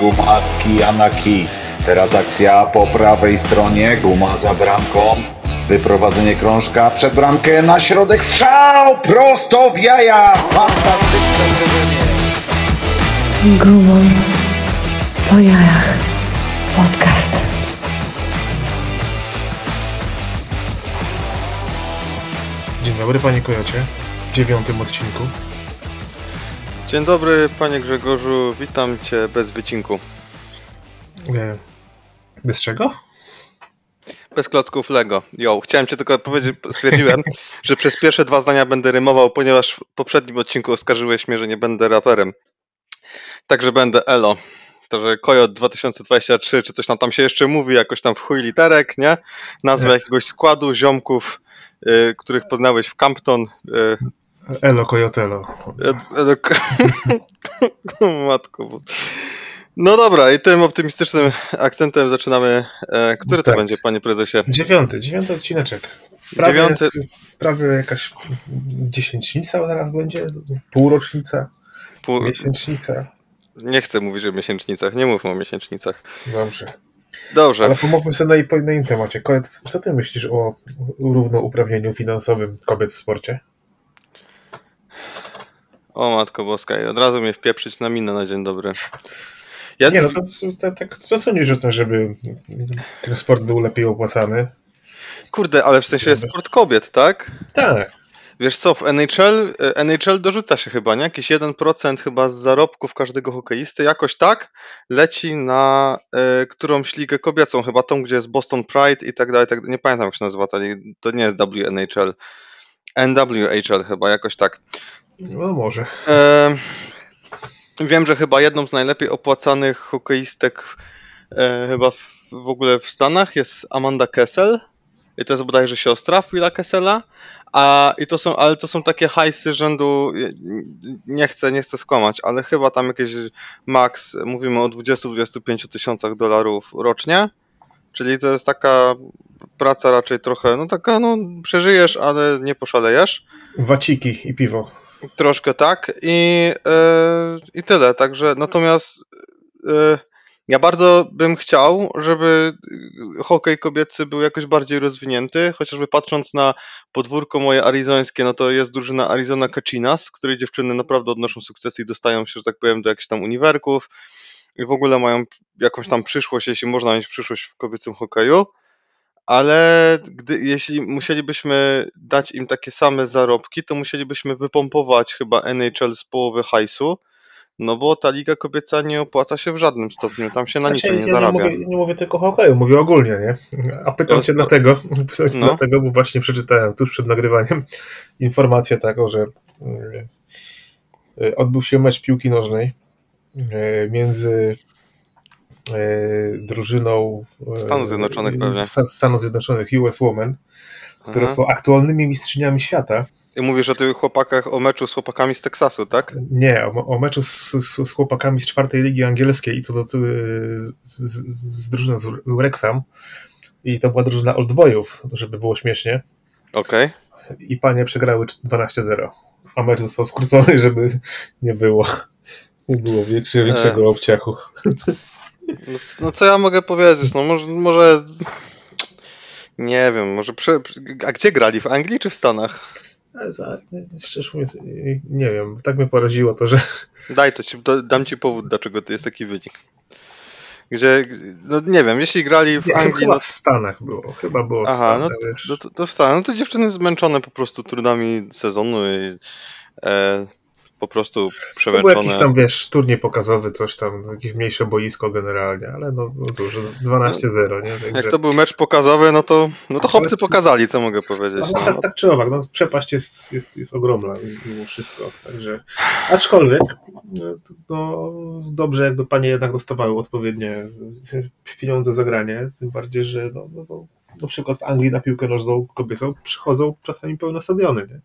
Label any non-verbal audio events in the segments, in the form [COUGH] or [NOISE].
Gumatki Anaki. Teraz akcja po prawej stronie, guma za bramką. Wyprowadzenie krążka przed bramkę na środek, strzał prosto w jaja! Fantastyczne uderzenie! Gumą po jajach. Podcast. Dzień dobry panie Kojocie, w dziewiątym odcinku. Dzień dobry, panie Grzegorzu, witam cię bez wycinku. Bez czego? Bez klocków Lego. Jo, chciałem cię tylko powiedzieć, stwierdziłem, [LAUGHS] że przez pierwsze dwa zdania będę rymował, ponieważ w poprzednim odcinku oskarżyłeś mnie, że nie będę raperem. Także będę Elo. Także Kojot 2023, czy coś tam, tam się jeszcze mówi, jakoś tam w chuj literek, nie? Nazwę jakiegoś składu ziomków, y, których poznałeś w Campton. Y, Elo Kojotelo. E- e- o [LAUGHS] Matko. bo- No dobra, i tym optymistycznym akcentem zaczynamy. E, który to Tak. będzie, panie prezesie? Dziewiąty, dziewiąty odcineczek. Prawie, Dziewiąty. prawie jakaś dziesięćnica zaraz będzie, półrocznica, Pół... miesięcznica. Nie chcę mówić o miesięcznicach, nie mówmy o miesięcznicach. Dobrze. Dobrze. Ale pomówmy sobie na, innym temacie. Co ty myślisz o równouprawnieniu finansowym kobiet w sporcie? O matko boska, i od razu mnie wpieprzyć na minę na dzień dobry. Ja, Nie no, to, to, tak, sądzisz o tym, żeby ten sport był lepiej opłacany? Kurde, ale w sensie sport kobiet, tak? Tak. Wiesz co, w NHL, e, NHL dorzuca się chyba, nie? Jakiś 1% chyba z zarobków każdego hokeisty, jakoś tak, leci na e, którąś ligę kobiecą, chyba tą, gdzie jest Boston Pride i tak dalej, tak, nie pamiętam jak się nazywa ta liga, to nie jest WNHL, NWHL chyba, jakoś tak. No może. E, wiem, że chyba jedną z najlepiej opłacanych hokeistek e, chyba w, w ogóle w Stanach jest Amanda Kessel. I to jest bodajże siostra Phila Kessela. A i to są, ale to są takie hajsy rzędu. Nie chcę, nie chcę skłamać, ale chyba tam jakieś max, mówimy o 20-25 tysiącach dolarów rocznie. Czyli to jest taka praca raczej trochę, no taka, no przeżyjesz, ale nie poszalejesz. Waciki i piwo. Troszkę tak i, e, i tyle. Także natomiast e, ja bardzo bym chciał, żeby hokej kobiecy był jakoś bardziej rozwinięty, chociażby patrząc na podwórko moje arizońskie, no to jest drużyna Arizona Kacinas, z której dziewczyny naprawdę odnoszą sukcesy i dostają się, że tak powiem, do jakichś tam uniwerków i w ogóle mają jakąś tam przyszłość, jeśli można mieć przyszłość w kobiecym hokeju. Ale gdy, jeśli musielibyśmy dać im takie same zarobki, to musielibyśmy wypompować chyba NHL z połowy hajsu, no bo ta liga kobieca nie opłaca się w żadnym stopniu, tam się na Znaczy, niczym nie ja nie zarabia. mówię, nie mówię tylko o hokeju, mówię ogólnie, nie? A pytam cię to- dlatego, [LAUGHS] pytam cię No. dlatego, bo właśnie przeczytałem tuż przed nagrywaniem [LAUGHS] informację taką, że y, y, odbył się mecz piłki nożnej y, między drużyną y, Stanów Zjednoczonych pewnie. Sta- Stanów Zjednoczonych US Women, które Aha. są aktualnymi mistrzyniami świata. I mówisz o tych chłopakach, o meczu z chłopakami z Teksasu, tak? Nie, o, o meczu z, z, chłopakami z czwartej ligi angielskiej i co do z, z, z drużyną z Wrexham. I to była drużyna Oldboyów, żeby było śmiesznie. Okej. I panie przegrały 12-0. A mecz został skrócony, żeby nie było nie było większego, większego obciachu. No, no co ja mogę powiedzieć? No może, może nie wiem, może prze, a gdzie grali? W Anglii czy w Stanach? Szczerze mówiąc, nie wiem, tak mnie poraziło to, że Daj to ci, to, dam ci powód, dlaczego to jest taki wynik. Gdzie, no nie wiem, jeśli grali w nie, Anglii, chyba no, w Stanach było. Chyba było w Aha, Stanach, wiesz. no to, to w Stanach, no to dziewczyny zmęczone po prostu trudami sezonu i e, po prostu To był przemęczone. jakiś tam, wiesz, turniej pokazowy, coś tam, jakieś mniejsze boisko generalnie, ale no, no cóż, 12-0, nie? Także, Jak to był mecz pokazowy, no to, no to chłopcy pokazali, co mogę powiedzieć. No. tak, tak czy owak, no, przepaść jest, jest, jest ogromna mimo wszystko, także aczkolwiek no, no, dobrze jakby panie jednak dostawały odpowiednie pieniądze za granie, tym bardziej, że no, no, no, na przykład w Anglii na piłkę nożną kobiecą przychodzą czasami pełne stadiony, nie?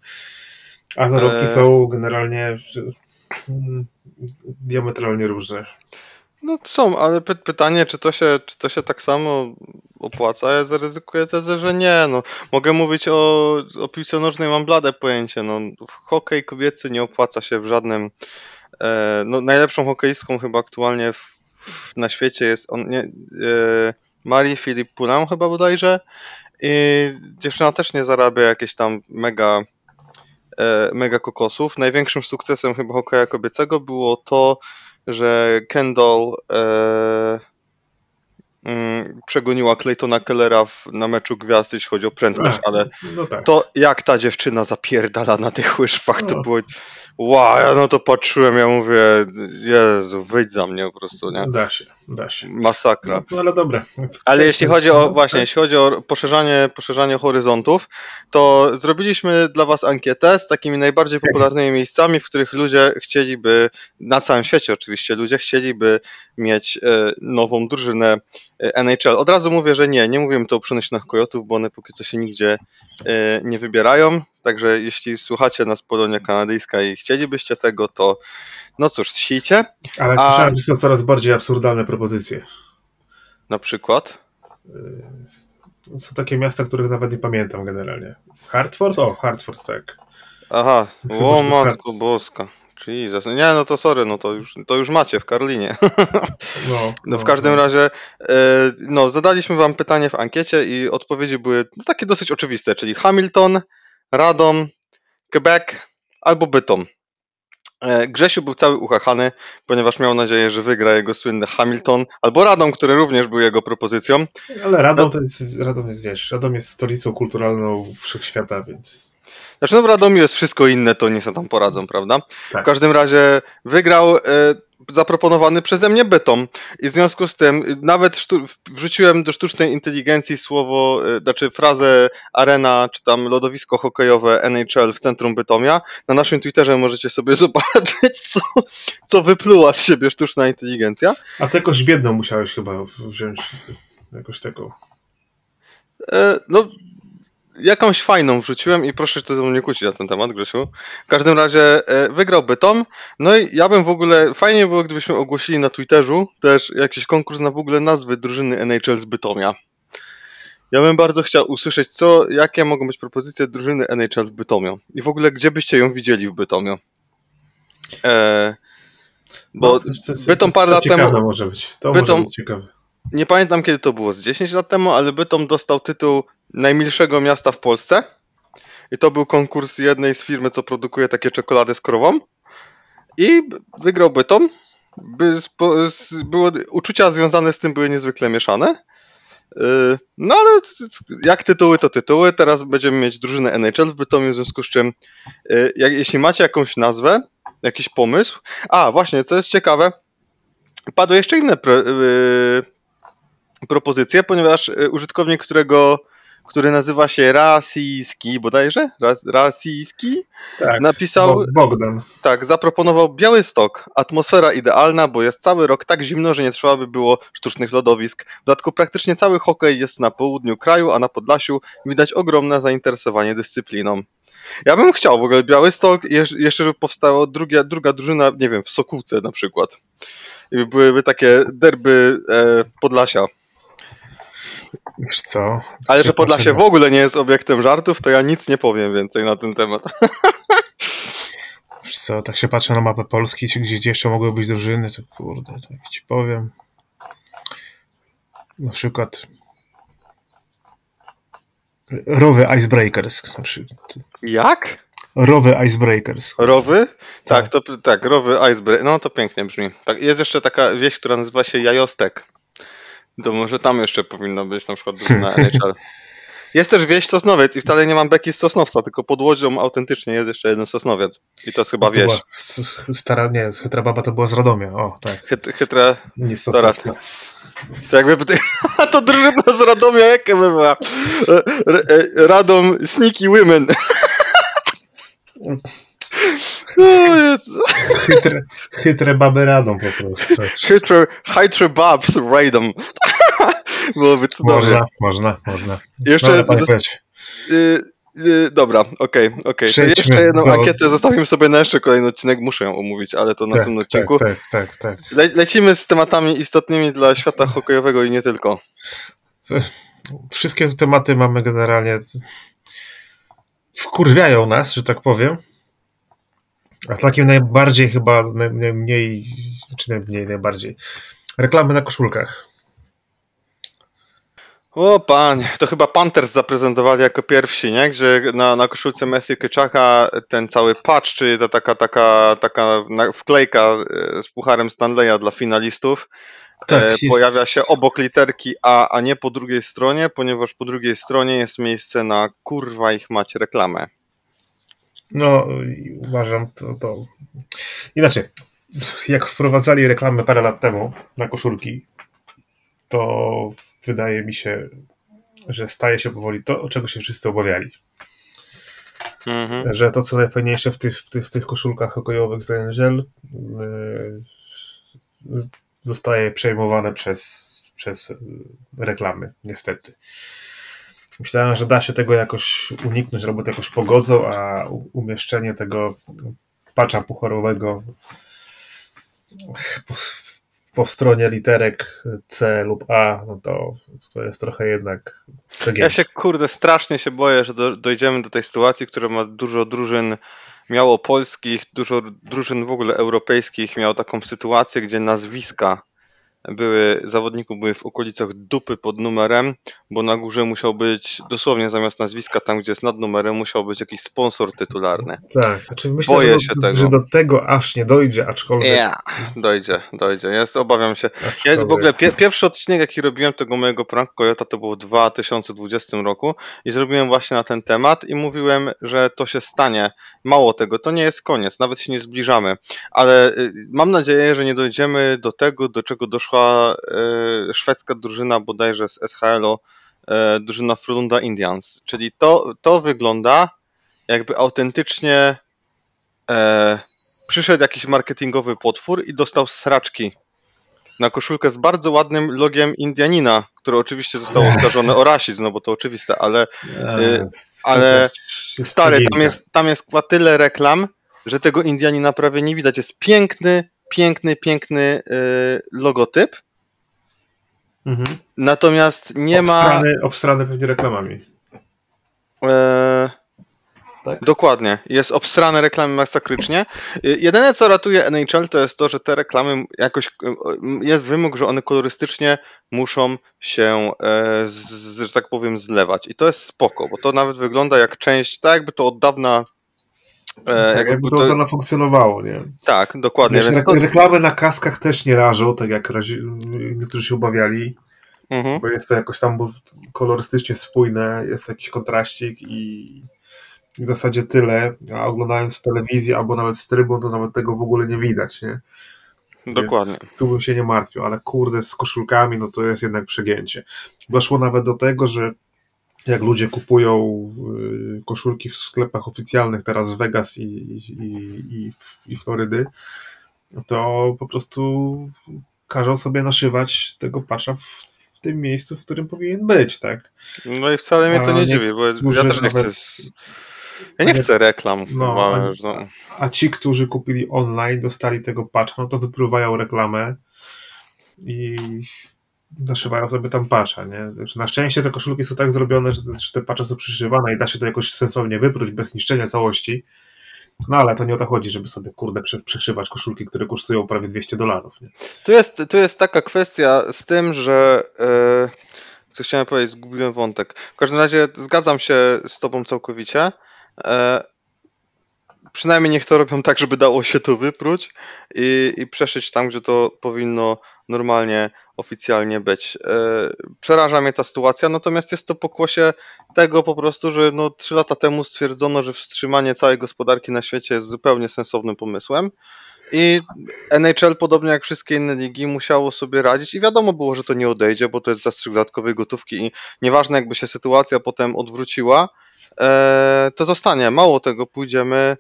A zarobki Eee. są generalnie mm, diametralnie różne. No są, ale py pytanie, czy to, się, czy to się tak samo opłaca? Ja zaryzykuję tezę, że nie. No, mogę mówić o, o piłce nożnej, mam blade pojęcie. No, hokej kobiecy nie opłaca się w żadnym. E, no, najlepszą hokeistką chyba aktualnie w w- na świecie jest on, nie, e, Marii Filip Pulam chyba bodajże i dziewczyna też nie zarabia jakieś tam mega e, mega kokosów. Największym sukcesem chyba hokeja kobiecego było to, że Kendall e, mm, przegoniła Claytona Kellera w, na meczu gwiazd, jeśli chodzi o prędkość, A, ale No tak. to jak ta dziewczyna zapierdala na tych łyżwach, to No. było wow, ja no to patrzyłem, ja mówię, Jezu, wyjdź za mnie po prostu, nie? Da się, da się. Masakra. No ale dobra. Ale jeśli chodzi o No, właśnie, jeśli chodzi o poszerzanie, poszerzanie horyzontów, to zrobiliśmy dla Was ankietę z takimi najbardziej popularnymi miejscami, w których ludzie chcieliby, na całym świecie oczywiście, ludzie chcieliby mieć e, nową drużynę e, NHL. Od razu mówię, że nie, nie mówimy tu o przenośnych kojotów, bo one póki co się nigdzie e, nie wybierają. Także jeśli słuchacie nas Polonia Kanadyjska i chcielibyście tego, to no cóż, sijcie. Ale A- słyszałem, że są coraz bardziej absurdalne propozycje. Na przykład. Są takie miasta, których nawet nie pamiętam generalnie. Hartford? O, Hartford, tak. Aha, Chyba, o matko boska. Jesus. Nie, no to sorry, no to już, to już macie w Karlinie. [LAUGHS] No, No w każdym razie, e, no zadaliśmy wam pytanie w ankiecie i odpowiedzi były no, takie dosyć oczywiste, czyli Hamilton, Radom, Quebec albo Bytom. E, Grzesiu był cały uchachany, ponieważ miał nadzieję, że wygra jego słynny Hamilton albo Radom, który również był jego propozycją. Ale Radom to jest, Radom jest, wiesz, Radom jest stolicą kulturalną wszechświata, więc Znaczy, no w Radomiu jest wszystko inne, to nie sobie tam poradzą, prawda? Tak. W każdym razie wygrał e, zaproponowany przeze mnie Bytom i w związku z tym nawet wrzuciłem do sztucznej inteligencji słowo, e, znaczy frazę arena czy tam lodowisko hokejowe NHL w centrum Bytomia. Na naszym Twitterze możecie sobie [LAUGHS] zobaczyć, co, co wypluła z siebie sztuczna inteligencja. A ty jakoś biedną musiałeś chyba wziąć jakoś taką. E, no, jakąś fajną wrzuciłem i proszę się to ze mną nie kłócić na ten temat, Grzesiu. W każdym razie e, wygrał Bytom. No i ja bym w ogóle, fajnie było, gdybyśmy ogłosili na Twitterzu też jakiś konkurs na w ogóle nazwy drużyny NHL z Bytomia. Ja bym bardzo chciał usłyszeć, co, jakie mogą być propozycje drużyny NHL w Bytomiu. I w ogóle, gdzie byście ją widzieli w Bytomiu. E, bo No, to- to- Bytom parę to lat temu, może być. To Bytom- może być ciekawe. nie pamiętam kiedy to było, z 10 lat temu, ale Bytom dostał tytuł najmilszego miasta w Polsce. I to był konkurs jednej z firmy, co produkuje takie czekolady z krową. I wygrał Bytom. By, spo, z, było, uczucia związane z tym były niezwykle mieszane. Yy, No ale jak tytuły, to tytuły. Teraz będziemy mieć drużynę NHL w Bytomiu, w związku z czym yy, jak, jeśli macie jakąś nazwę, jakiś pomysł. A, właśnie, co jest ciekawe, padły jeszcze inne yy, propozycje, ponieważ y, użytkownik, którego, który nazywa się Rasiski bodajże, Ras, Rasiski, Tak. napisał, Bo- Bogdan. tak, zaproponował Białystok, atmosfera idealna, bo jest cały rok tak zimno, że nie trzeba by było sztucznych lodowisk. W dodatku praktycznie cały hokej jest na południu kraju, a na Podlasiu widać ogromne zainteresowanie dyscypliną. Ja bym chciał w ogóle Białystok jeszcze żeby powstała druga, druga drużyna, nie wiem, w Sokółce na przykład. I byłyby takie derby e, Podlasia. Wiesz co? Ale że Podlasie w ogóle nie jest obiektem żartów, to ja nic nie powiem więcej na ten temat. Wiesz co, tak się patrzę na mapę Polski, czy gdzie, jeszcze mogły być drużyny, to kurde, tak ci powiem. Na przykład Rowy Icebreakers. Na przykład. Jak? Rowy Icebreakers. Rowy? Tak, Tak. to tak, rowy Icebreaker. No to pięknie brzmi. Tak, jest jeszcze taka wieś, która nazywa się Jajostek. To może tam jeszcze powinno być na przykład drużyna [LAUGHS] NHL. Jest też wieś Sosnowiec i wcale nie mam beki z Sosnowca, tylko pod Łodzią autentycznie jest jeszcze jeden Sosnowiec. I to jest chyba To wieś. stara, nie, chytra baba to była z Radomia. O, tak. Chyt. Nic Dobra. Sosnowca. To jakby A [LAUGHS] to drużyna z Radomia, jakie by była? E, Radom Sneaky Women. [LAUGHS] [LAUGHS] Chytre, chytre baby Radom po prostu. Chytre, chytre Babs Radom. [LAUGHS] Byłoby cudownie. Można, można, można. Jeszcze y, dobra, okej, okej. To Przejdźmy jeszcze jedną do- ankietę zostawimy sobie na jeszcze kolejny odcinek, muszę ją omówić, ale to na Tak, następnym odcinku. tak, tak, tak, tak. Le lecimy z tematami istotnymi dla świata hokejowego i nie tylko. Wszystkie te tematy mamy generalnie. Wkurwiają nas, że tak powiem. A takim najbardziej chyba, naj- najmniej, czy najmniej, najbardziej. Reklamy na koszulkach. O panie, to chyba Panthers zaprezentowali jako pierwsi, nie? Gdzie na, na koszulce Messi Kyczaka ten cały patch, czyli ta taka, taka, taka wklejka e, z pucharem Stanleya dla finalistów, Tak, e, jest- pojawia się obok literki A, a nie po drugiej stronie, ponieważ po drugiej stronie jest miejsce na kurwa ich mać reklamę. No, uważam to, to. Inaczej, jak wprowadzali reklamę parę lat temu na koszulki, to wydaje mi się, że staje się powoli to, czego się wszyscy obawiali. Mhm. Że to, co najfajniejsze w tych, w tych, w tych koszulkach hokejowych z NHL, yy, zostaje przejmowane przez, przez reklamy, niestety. Myślałem, że da się tego jakoś uniknąć, albo to jakoś pogodzą, a umieszczenie tego patcha pucharowego po, po stronie literek C lub A, no to, to jest trochę jednak Ja przegięcie. się kurde strasznie się boję, że do, dojdziemy do tej sytuacji, która ma dużo drużyn miało polskich, dużo drużyn w ogóle europejskich miało taką sytuację, gdzie nazwiska były, zawodników były w okolicach dupy pod numerem, bo na górze musiał być, dosłownie zamiast nazwiska, tam gdzie jest nad numerem, musiał być jakiś sponsor tytularny. Tak, znaczy myślę, Boję że, się do, tego. że do tego aż nie dojdzie, aczkolwiek, Ja, dojdzie, dojdzie. Jest, obawiam się. Ja w ogóle pie, pierwszy odcinek, jaki robiłem tego mojego prank Kojota, to było w 2020 roku i zrobiłem właśnie na ten temat i mówiłem, że to się stanie. Mało tego, to nie jest koniec, nawet się nie zbliżamy, ale y, mam nadzieję, że nie dojdziemy do tego, do czego doszła y, szwedzka drużyna bodajże z SHL-u, y, drużyna Frölunda Indians, czyli to, to wygląda jakby autentycznie e, przyszedł jakiś marketingowy potwór i dostał sraczki na koszulkę z bardzo ładnym logiem Indianina, które oczywiście zostało [LAUGHS] oskarżone o rasizm, no bo to oczywiste, ale e, ale stary, tam jest, tam jest tyle reklam, że tego Indianina prawie nie widać. Jest piękny, piękny, piękny y, logotyp, Mhm. natomiast nie ma... obstrany, obstrany pewnie reklamami. E, Tak? Dokładnie. Jest obstrane reklamy masakrycznie. Y, Jedyne, co ratuje NHL, to jest to, że te reklamy jakoś. y, Jest wymóg, że one kolorystycznie muszą się, e, z- że tak powiem, zlewać. I to jest spoko, bo to nawet wygląda jak część, tak jakby to od dawna. E, tak, jakby to, to, to ono funkcjonowało, nie? tak, dokładnie. Wiesz, re- Reklamy na kaskach też nie rażą, tak jak razi, niektórzy się obawiali, mhm. bo jest to jakoś tam kolorystycznie spójne, jest jakiś kontraścik i w zasadzie tyle, a oglądając w telewizji albo nawet z trybun, to nawet tego w ogóle nie widać, nie? Dokładnie. Więc tu bym się nie martwił, ale kurde, z koszulkami, no to jest jednak przegięcie. Doszło nawet do tego, że jak ludzie kupują y, koszulki w sklepach oficjalnych teraz w Vegas i, i, i, i Florydy, to po prostu każą sobie naszywać tego patcha w, w tym miejscu, w którym powinien być, tak? No i wcale mnie to A nie dziwi, bo ja też nie chcę. Z... Ja nie nie- chcę reklam. No, chyba, a- no. A ci, którzy kupili online, dostali tego patcha, no to wypływają reklamę i naszywają sobie tam patcha, nie? Na szczęście te koszulki są tak zrobione, że, te patche są przyszywane i da się to jakoś sensownie wypróć bez niszczenia całości. No ale to nie o to chodzi, żeby sobie, kurde, przyszywać koszulki, które kosztują prawie 200 dolarów? Tu jest, tu jest taka kwestia z tym, że. E, co chciałem powiedzieć, zgubiłem wątek. W każdym razie zgadzam się z Tobą całkowicie. E, przynajmniej niech to robią tak, żeby dało się to wypróć i, i przeszyć tam, gdzie to powinno normalnie, oficjalnie być. E, przeraża mnie ta sytuacja, natomiast jest to pokłosie tego po prostu, że no, trzy lata temu stwierdzono, że wstrzymanie całej gospodarki na świecie jest zupełnie sensownym pomysłem. I NHL, podobnie jak wszystkie inne ligi, musiało sobie radzić i wiadomo było, że to nie odejdzie, bo to jest zastrzyk dodatkowej gotówki i nieważne jakby się sytuacja potem odwróciła, e, to zostanie. Mało tego, pójdziemy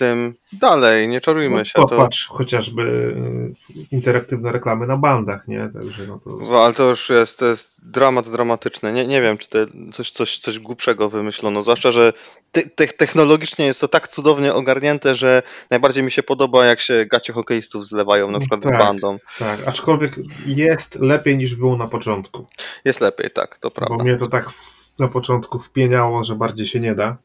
tym dalej, nie czarujmy No, się. To, popatrz chociażby y, interaktywne reklamy na bandach, nie? Także no to... ale to już jest, to jest dramat dramatyczny. Nie, nie wiem, czy to coś, coś, coś głupszego wymyślono, zwłaszcza, że te, te, technologicznie jest to tak cudownie ogarnięte, że najbardziej mi się podoba, jak się gacie hokeistów zlewają na przykład Tak. z bandą. Tak, aczkolwiek jest lepiej niż było na początku. Jest lepiej, tak, to prawda. Bo mnie to tak w, na początku wpieniało, że bardziej się nie da.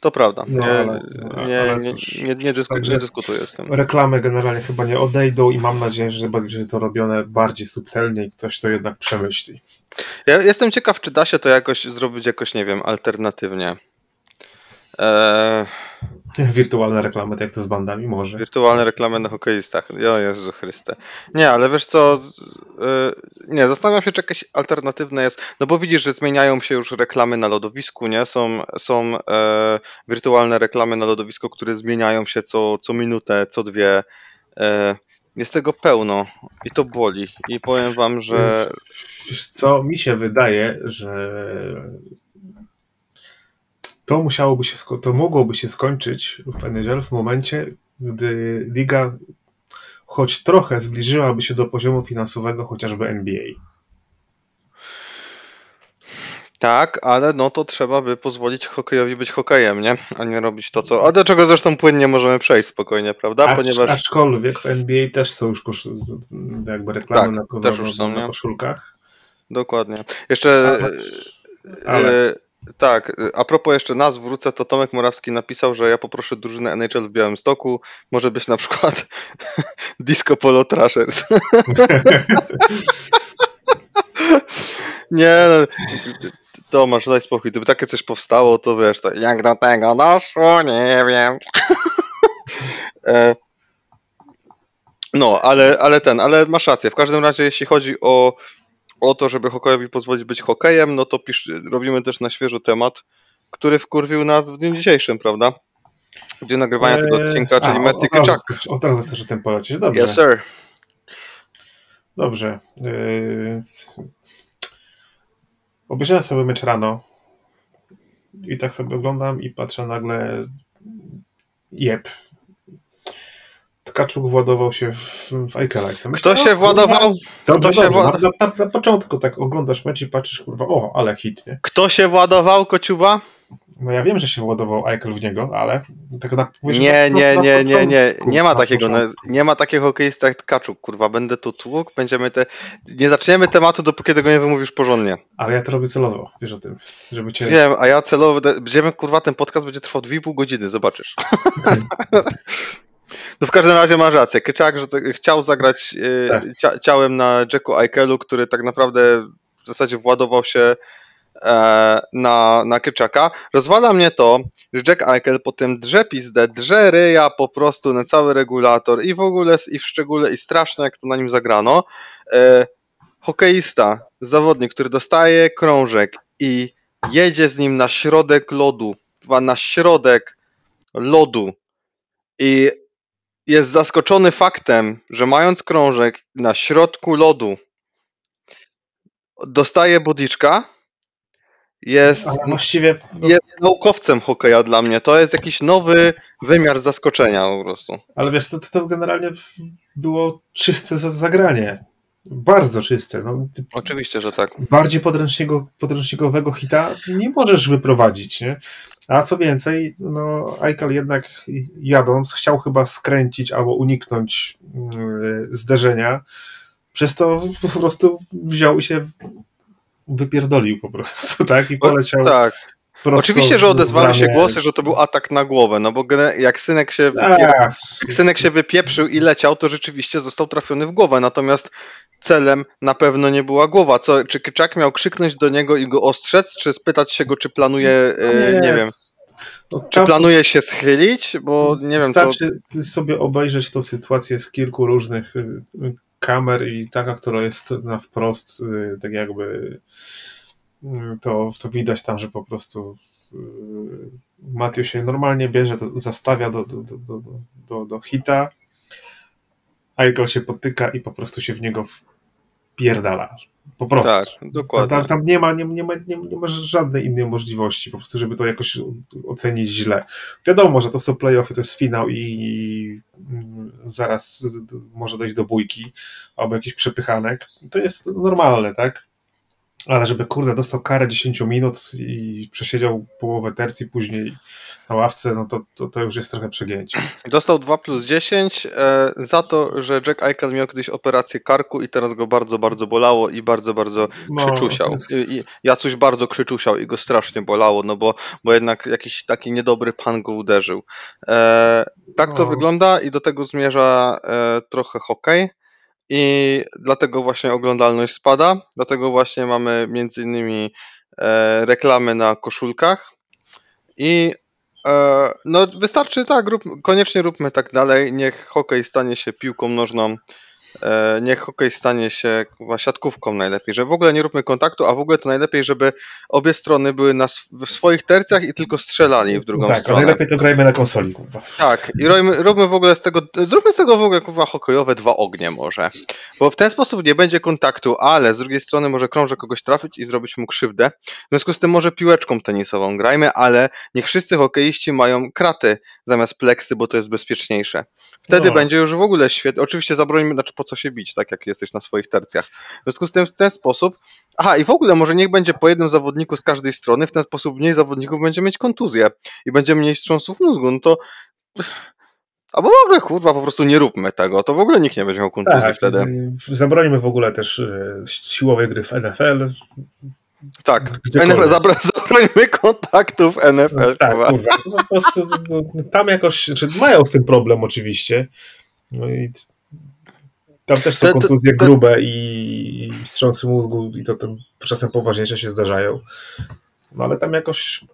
To prawda. No, Nie, ale- nie, ale nie, cóż, nie, nie, dysku, nie dyskutuję z tym. Reklamy generalnie chyba nie odejdą i mam nadzieję, że będzie to robione bardziej subtelnie i ktoś to jednak przemyśli. Ja jestem ciekaw, czy da się to jakoś zrobić jakoś, nie wiem, alternatywnie. Eee, [LAUGHS] Wirtualne reklamy, tak jak to z bandami, może. wirtualne reklamy na hokeistach. O Jezu Chryste. Nie, ale wiesz co, e, nie, zastanawiam się, czy jakieś alternatywne jest, no bo widzisz, że zmieniają się już reklamy na lodowisku, nie? Są, są e, wirtualne reklamy na lodowisku, które zmieniają się co, co minutę, co dwie. E, jest tego pełno i to boli. I powiem wam, że Wiesz Co mi się wydaje, że to musiałoby się, to mogłoby się skończyć w NHL w momencie, gdy liga choć trochę zbliżyłaby się do poziomu finansowego chociażby NBA. Tak, ale no to trzeba by pozwolić hokejowi być hokejem, nie? A nie robić to, co. A do czego zresztą płynnie możemy przejść spokojnie, prawda? Acz, Ponieważ. Aczkolwiek w NBA też są już kosz, jakby reklamy Tak, na, też już są, na koszulkach. Dokładnie. Jeszcze. Ale- e, tak, e, a propos jeszcze nazw wrócę, to Tomek Morawski napisał, że ja poproszę drużynę NHL w Białymstoku. Może być na przykład [LAUGHS] Disco Polo Trashers. [LAUGHS] Nie, no, Tomasz, daj spokój. Gdyby takie coś powstało, to wiesz, to jak do tego doszło, nie wiem. [LAUGHS] E, No, ale, ale ten, ale masz rację. W każdym razie, jeśli chodzi o, o to, żeby hokejowi pozwolić być hokejem, no to pisz, robimy też na świeżo temat, który wkurwił nas w dniu dzisiejszym, prawda? Gdzie nagrywania tego Eee, odcinka, czyli a, Matthew od razu chcesz- o tym polecieć. Dobrze. Yes, sir. Dobrze. Yy, Obejrzałem sobie mecz rano i tak sobie oglądam i patrzę nagle jeb. Tkaczuk władował się w, w Kto się władował? Dobrze, kto się dobrze. włada- Na, na, na początku tak oglądasz mecz i patrzysz, kurwa, o, ale hit, nie? Kto się władował, kociuba? No ja wiem, że się władował Eichel w niego, ale tego na, mówię, że Nie, na- nie, na nie, nie, nie. Nie ma takiego, no, nie ma takiego hokeista jak Tkaczuk, kurwa. Będę tu tłuk, będziemy te... Nie zaczniemy tematu, dopóki tego nie wymówisz porządnie. Ale ja to robię celowo, wiesz o tym, żeby cię... Wiem, a ja celowo... Będziemy, kurwa, ten podcast będzie trwał 2,5 godziny, zobaczysz. [LAUGHS] No w każdym razie masz rację. Kyczak, że chciał zagrać e, Tak. cia, ciałem na Jacku Eichelu, który tak naprawdę w zasadzie władował się e, na, na Kyczaka. Rozwala mnie to, że Jack Eichel potem drze pizdę, drze ryja po prostu na cały regulator i w ogóle, i w szczególe, i straszne jak to na nim zagrano. E, hokeista, zawodnik, który dostaje krążek i jedzie z nim na środek lodu, chyba na środek lodu i jest zaskoczony faktem, że mając krążek na środku lodu dostaje bodiczka, jest, Ale właściwie jest naukowcem hokeja dla mnie. To jest jakiś nowy wymiar zaskoczenia po prostu. Ale wiesz, to, to generalnie było czyste za- zagranie. Bardzo czyste. No, Oczywiście, że tak. bardziej podręcznikowego hita nie możesz wyprowadzić, nie? A co więcej, no, Eichel jednak jadąc chciał chyba skręcić albo uniknąć mm, zderzenia. Przez to po prostu wziął i się wypierdolił po prostu, [LAUGHS] tak? I poleciał Tak. prosto Oczywiście, że odezwały się głosy, że to był atak na głowę, no bo jak synek się A, jak synek się wypieprzył i leciał, to rzeczywiście został trafiony w głowę. Natomiast celem na pewno nie była głowa. Co, czy Kyczak miał krzyknąć do niego i go ostrzec, czy spytać się go, czy planuje, e, nie, wiem, no, czy planuje się schylić, bo nie wiem, to Wystarczy sobie obejrzeć tą sytuację z kilku różnych y, kamer i taka, która jest na wprost, y, tak jakby y, to, to widać tam, że po prostu Matthew się normalnie bierze, to zastawia do, do, do, do, do, hita, Eichel się potyka i po prostu się w niego wpierdala. Po prostu. tak, dokładnie. tam, tam nie, ma, nie, nie, ma, nie, nie ma żadnej innej możliwości, po prostu, żeby to jakoś ocenić źle. Wiadomo, że to są playoffy, to jest finał i zaraz może dojść do bójki albo jakiś przepychanek. To jest normalne, tak? Ale żeby kurde dostał karę 10 minut i przesiedział połowę tercji później na ławce, no to, to, to już jest trochę przegięcie. Dostał 2 plus 10 e, za to, że Jack Eichel miał kiedyś operację karku i teraz go bardzo, bardzo bolało i bardzo, bardzo No, krzyczusiał. I, i Jacuś bardzo krzyczusiał i go strasznie bolało, no bo, bo jednak jakiś taki niedobry pan go uderzył. E, tak to No. wygląda i do tego zmierza e, trochę hokej. I dlatego właśnie oglądalność spada, dlatego właśnie mamy między innymi e, reklamy na koszulkach i no wystarczy tak, rób, koniecznie róbmy tak dalej, niech hokej stanie się piłką nożną, e, niech hokej stanie się kurwa, siatkówką najlepiej, że w ogóle nie róbmy kontaktu, a w ogóle to najlepiej, żeby obie strony były na, w swoich tercjach i tylko strzelali w drugą tak, stronę. najlepiej to grajmy na konsoli, kurwa. Tak, i robimy, róbmy w ogóle z tego, zróbmy z tego w ogóle kurwa hokejowe dwa ognie może. Bo w ten sposób nie będzie kontaktu, ale z drugiej strony może krążek kogoś trafić i zrobić mu krzywdę. W związku z tym może piłeczką tenisową grajmy, ale niech wszyscy hokeiści mają kraty zamiast pleksy, bo to jest bezpieczniejsze. Wtedy No. będzie już w ogóle świetnie. Oczywiście zabronimy, znaczy po co się bić, tak jak jesteś na swoich tercjach. W związku z tym w ten sposób. Aha, i w ogóle może niech będzie po jednym zawodniku z każdej strony, w ten sposób mniej zawodników będzie mieć kontuzję i będzie mniej wstrząsów mózgu. No to Albo w ogóle, kurwa, po prostu nie róbmy tego, to w ogóle nikt nie będzie miał kontuzji Tak, wtedy. zabronimy w ogóle też y, siłowej gry w NFL. Tak. NFL, [LAUGHS] kontaktów NFL, tak, kurwa. po prostu tam jakoś, czy mają z tym problem oczywiście. No i tam też są te- kontuzje te- grube i, i wstrząsy mózgu i to, to czasem poważniejsze się zdarzają. No ale tam jakoś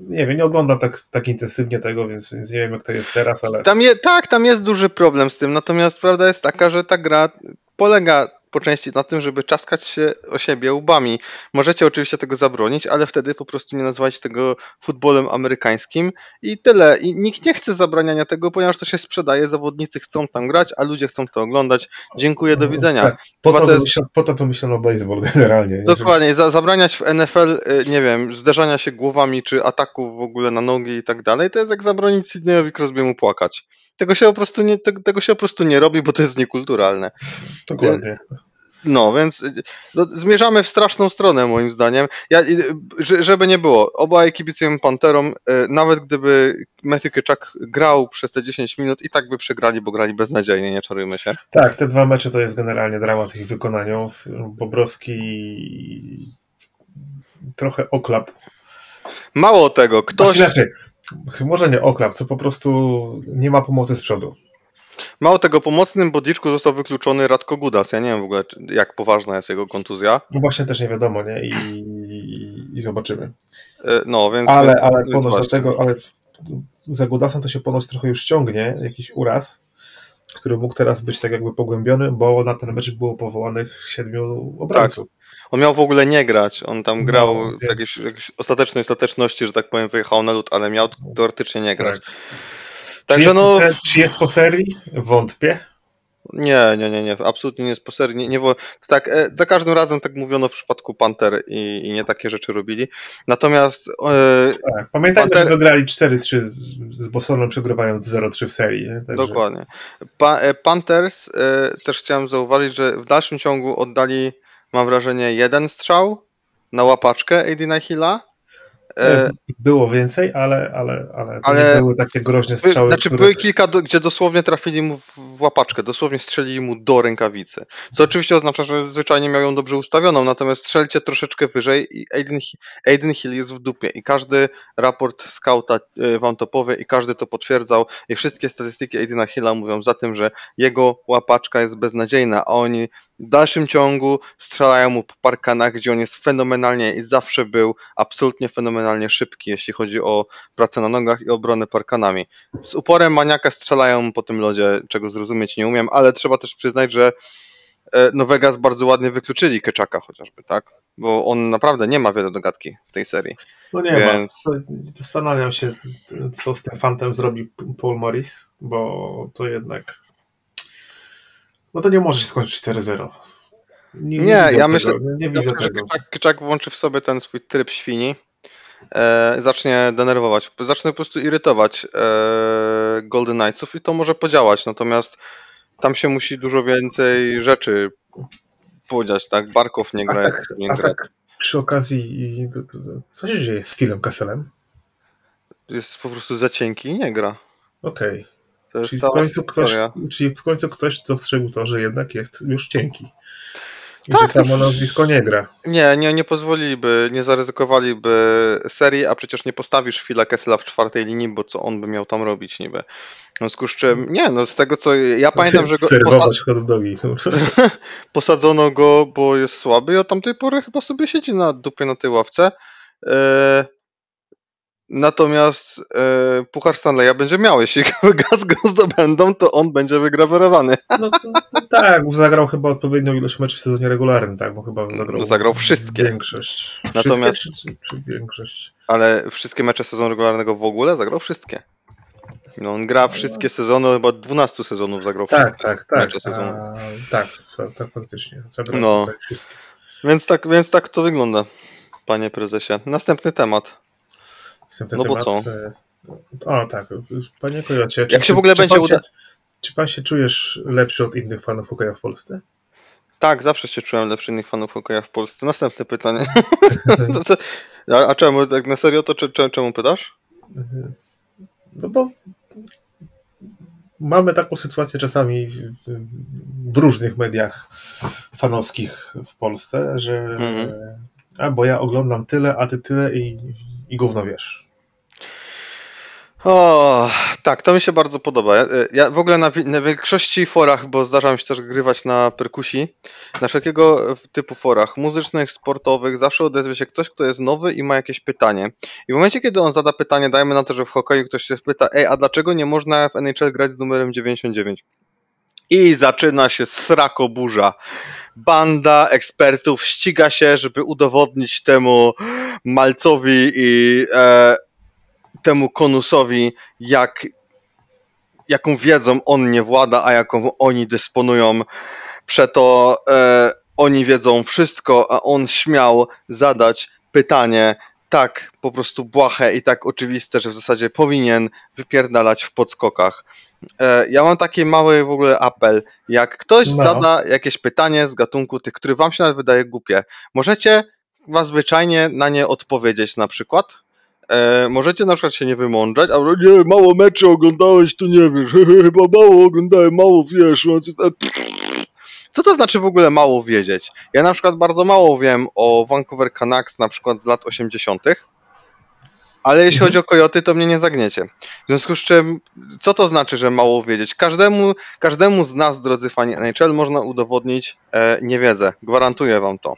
nie wiem, nie oglądam tak, tak intensywnie tego, więc, więc nie wiem jak to jest teraz, ale Tam je, tak, tam jest duży problem z tym, natomiast prawda jest taka, że ta gra polega po części na tym, żeby czaskać się o siebie łbami. Możecie oczywiście tego zabronić, ale wtedy po prostu nie nazywać tego futbolem amerykańskim i tyle. I nikt nie chce zabraniania tego, ponieważ to się sprzedaje, zawodnicy chcą tam grać, a ludzie chcą to oglądać. Dziękuję, do widzenia. Tak, po, to to jest- wymyślono, po to wymyślono baseball generalnie. nie? Dokładnie, za, zabraniać w NFL, y, nie wiem, zderzania się głowami, czy ataków w ogóle na nogi i tak dalej, to jest jak zabronić Sydneyowi Crosby'emu płakać. Tego się po prostu nie, tego, się po prostu nie robi, bo to jest niekulturalne. Dokładnie. No, więc no, zmierzamy w straszną stronę, moim zdaniem. Ja, że- żeby nie było, obaj kibicujemy Panterom, y, nawet gdyby Matthew Kyczak grał przez te 10 minut, i tak by przegrali, bo grali beznadziejnie, nie czarujmy się. Tak, te dwa mecze to jest generalnie dramat ich wykonaniu. Bobrowski trochę oklap. Mało tego, Ktoś... Inaczej, może nie oklap, co po prostu nie ma pomocy z przodu. mało tego, pomocnym bodliczku został wykluczony Radko Gudas. Ja nie wiem w ogóle, jak poważna jest jego kontuzja. No właśnie też nie wiadomo, nie? I, i zobaczymy. Y, No, więc. Ale, ale więc ponoć do tego, ale za Gudasem to się ponoć trochę już ciągnie, jakiś uraz, który mógł teraz być tak jakby pogłębiony, bo na ten mecz było powołanych siedmiu obrońców. On miał w ogóle nie grać. On tam No, grał w więc- jakiejś, jakiejś ostatecznej ostateczności, że tak powiem, wyjechał na lód, ale miał teoretycznie nie grać. Tak. Także czy, jest no. po, czy jest po serii? Wątpię. Nie, nie, nie, nie, absolutnie nie jest po serii. Nie, nie, tak, e, za każdym razem tak mówiono w przypadku Panther i, i nie takie rzeczy robili. Natomiast e, Tak. Pamiętajmy, Panter- że wygrali 4-3 z- Bostonem, przegrywając 0-3 w serii. Także- dokładnie. Pa, e, Panthers e, też chciałem zauważyć, że w dalszym ciągu oddali, mam wrażenie, jeden strzał na łapaczkę Aidina Hilla. E, Było więcej, ale, ale, ale, Ale- nie były takie groźne By, strzały. znaczy które... były kilka, do, gdzie dosłownie trafili mu w, łapaczkę, dosłownie strzelili mu do rękawicy. Co oczywiście oznacza, że zwyczajnie miał ją dobrze ustawioną, natomiast strzelcie troszeczkę wyżej i Aiden, Aiden Hill jest w dupie. I każdy raport skauta y, wam to powie i każdy to potwierdzał i wszystkie statystyki Aidena Hilla mówią za tym, że jego łapaczka jest beznadziejna, a oni w dalszym ciągu strzelają mu po parkanach, gdzie on jest fenomenalnie i zawsze był absolutnie fenomenalnie szybki, jeśli chodzi o pracę na nogach i obronę parkanami. Z uporem maniaka strzelają mu po tym lodzie, czego zrozumieć nie umiem, ale trzeba też przyznać, że e, no Vegas bardzo ładnie wykluczyli Keczaka chociażby, tak? Bo on naprawdę nie ma wiele do gadki w tej serii. No nie Więc- ma. Zastanawiam się, co z tym fantem zrobi Paul Morris, bo to jednak. No to nie może się skończyć 4-0. Nie, Nie, widzę ja tego, myślę- Nie, nie Ja widzę tego. Keczak włączy w sobie ten swój tryb świni, e, zacznie denerwować, zacznie po prostu irytować e, Golden Knightsów i to może podziałać, natomiast tam się musi dużo więcej rzeczy powiedzieć, tak? Barkow nie A gra, tak, jak nie a gra. tak przy okazji, co się dzieje z Philem Kesselem? Jest po prostu za cienki i nie gra. Okej. To jest Czyli w, końcu ktoś, czyli w końcu ktoś dostrzegł to, że jednak jest już cienki. I Tak, że samo nazwisko nie gra. Nie, nie, nie pozwoliliby, nie zaryzykowaliby serii, a przecież nie postawisz Phila Kessela w czwartej linii, bo co on by miał tam robić niby. W związku z czym, nie, no z tego co, ja pamiętam, że go posa Serwować hot dogi. [LAUGHS] [LAUGHS] posadzono go, bo jest słaby i od tamtej pory chyba sobie siedzi na dupie na tej ławce. E, natomiast e, Puchar Stanleya będzie miał, jeśli [LAUGHS] Gaz go zdobędą, to on będzie wygrawerowany. [LAUGHS] No, no tak, zagrał chyba odpowiednią ilość meczów w sezonie regularnym, tak, bo chyba zagrał, No, zagrał wszystkie. Większość. Natomiast- Wszystkie, czy, czy, większość? Ale wszystkie mecze sezonu regularnego w ogóle zagrał wszystkie. No on gra wszystkie sezony, chyba 12 sezonów zagrał Tak, wszystkie tak, tak. mecze sezonu. A, tak, tak, tak, faktycznie. Zagrał No. wszystkie. Więc tak, więc tak to wygląda, panie prezesie. Następny temat. Następny No bo temat. co? e, O tak, panie Kojocie. Jak się w ogóle będzie uda- Się, czy pan się czujesz lepszy od innych fanów hokeja w Polsce? Tak, zawsze się czułem lepszy innych fanów hokeja w Polsce. Następne pytanie. [LAUGHS] Co- a, a czemu, tak na serio, to czy, czemu pytasz? No bo mamy taką sytuację czasami w, w, w różnych mediach fanowskich w Polsce, że Mhm. a bo ja oglądam tyle, a ty tyle i, i gówno wiesz. O, tak, to mi się bardzo podoba. Ja, ja w ogóle na, na większości forach, bo zdarza mi się też grywać na perkusji, na wszelkiego typu forach muzycznych, sportowych, zawsze odezwie się ktoś, kto jest nowy i ma jakieś pytanie. I w momencie, kiedy on zada pytanie, dajmy na to, że w hokeju ktoś się spyta, ej, a dlaczego nie można w NHL grać z numerem 99? I zaczyna się srako burza. Banda ekspertów ściga się, żeby udowodnić temu Malcowi i e, temu konusowi, jak, jaką wiedzą on nie włada, a jaką oni dysponują. Przeto e, oni wiedzą wszystko, a on śmiał zadać pytanie tak po prostu błahe i tak oczywiste, że w zasadzie powinien wypierdalać w podskokach. E, ja mam taki mały w ogóle apel. Jak ktoś No. zada jakieś pytanie z gatunku tych, który wam się nawet wydaje głupie, możecie was zwyczajnie na nie odpowiedzieć na przykład. E, możecie na przykład się nie wymądrzać, albo nie, mało meczy oglądałeś, to nie wiesz, [LAUGHS] chyba mało oglądałem, mało wiesz. no, co to- Co to znaczy w ogóle mało wiedzieć? Ja na przykład bardzo mało wiem o Vancouver Canucks na przykład z lat 80., ale jeśli Mhm. chodzi o Coyoty, to mnie nie zagniecie. W związku z czym, co to znaczy, że mało wiedzieć? Każdemu, każdemu z nas, drodzy fani NHL, można udowodnić e, niewiedzę. Gwarantuję wam to.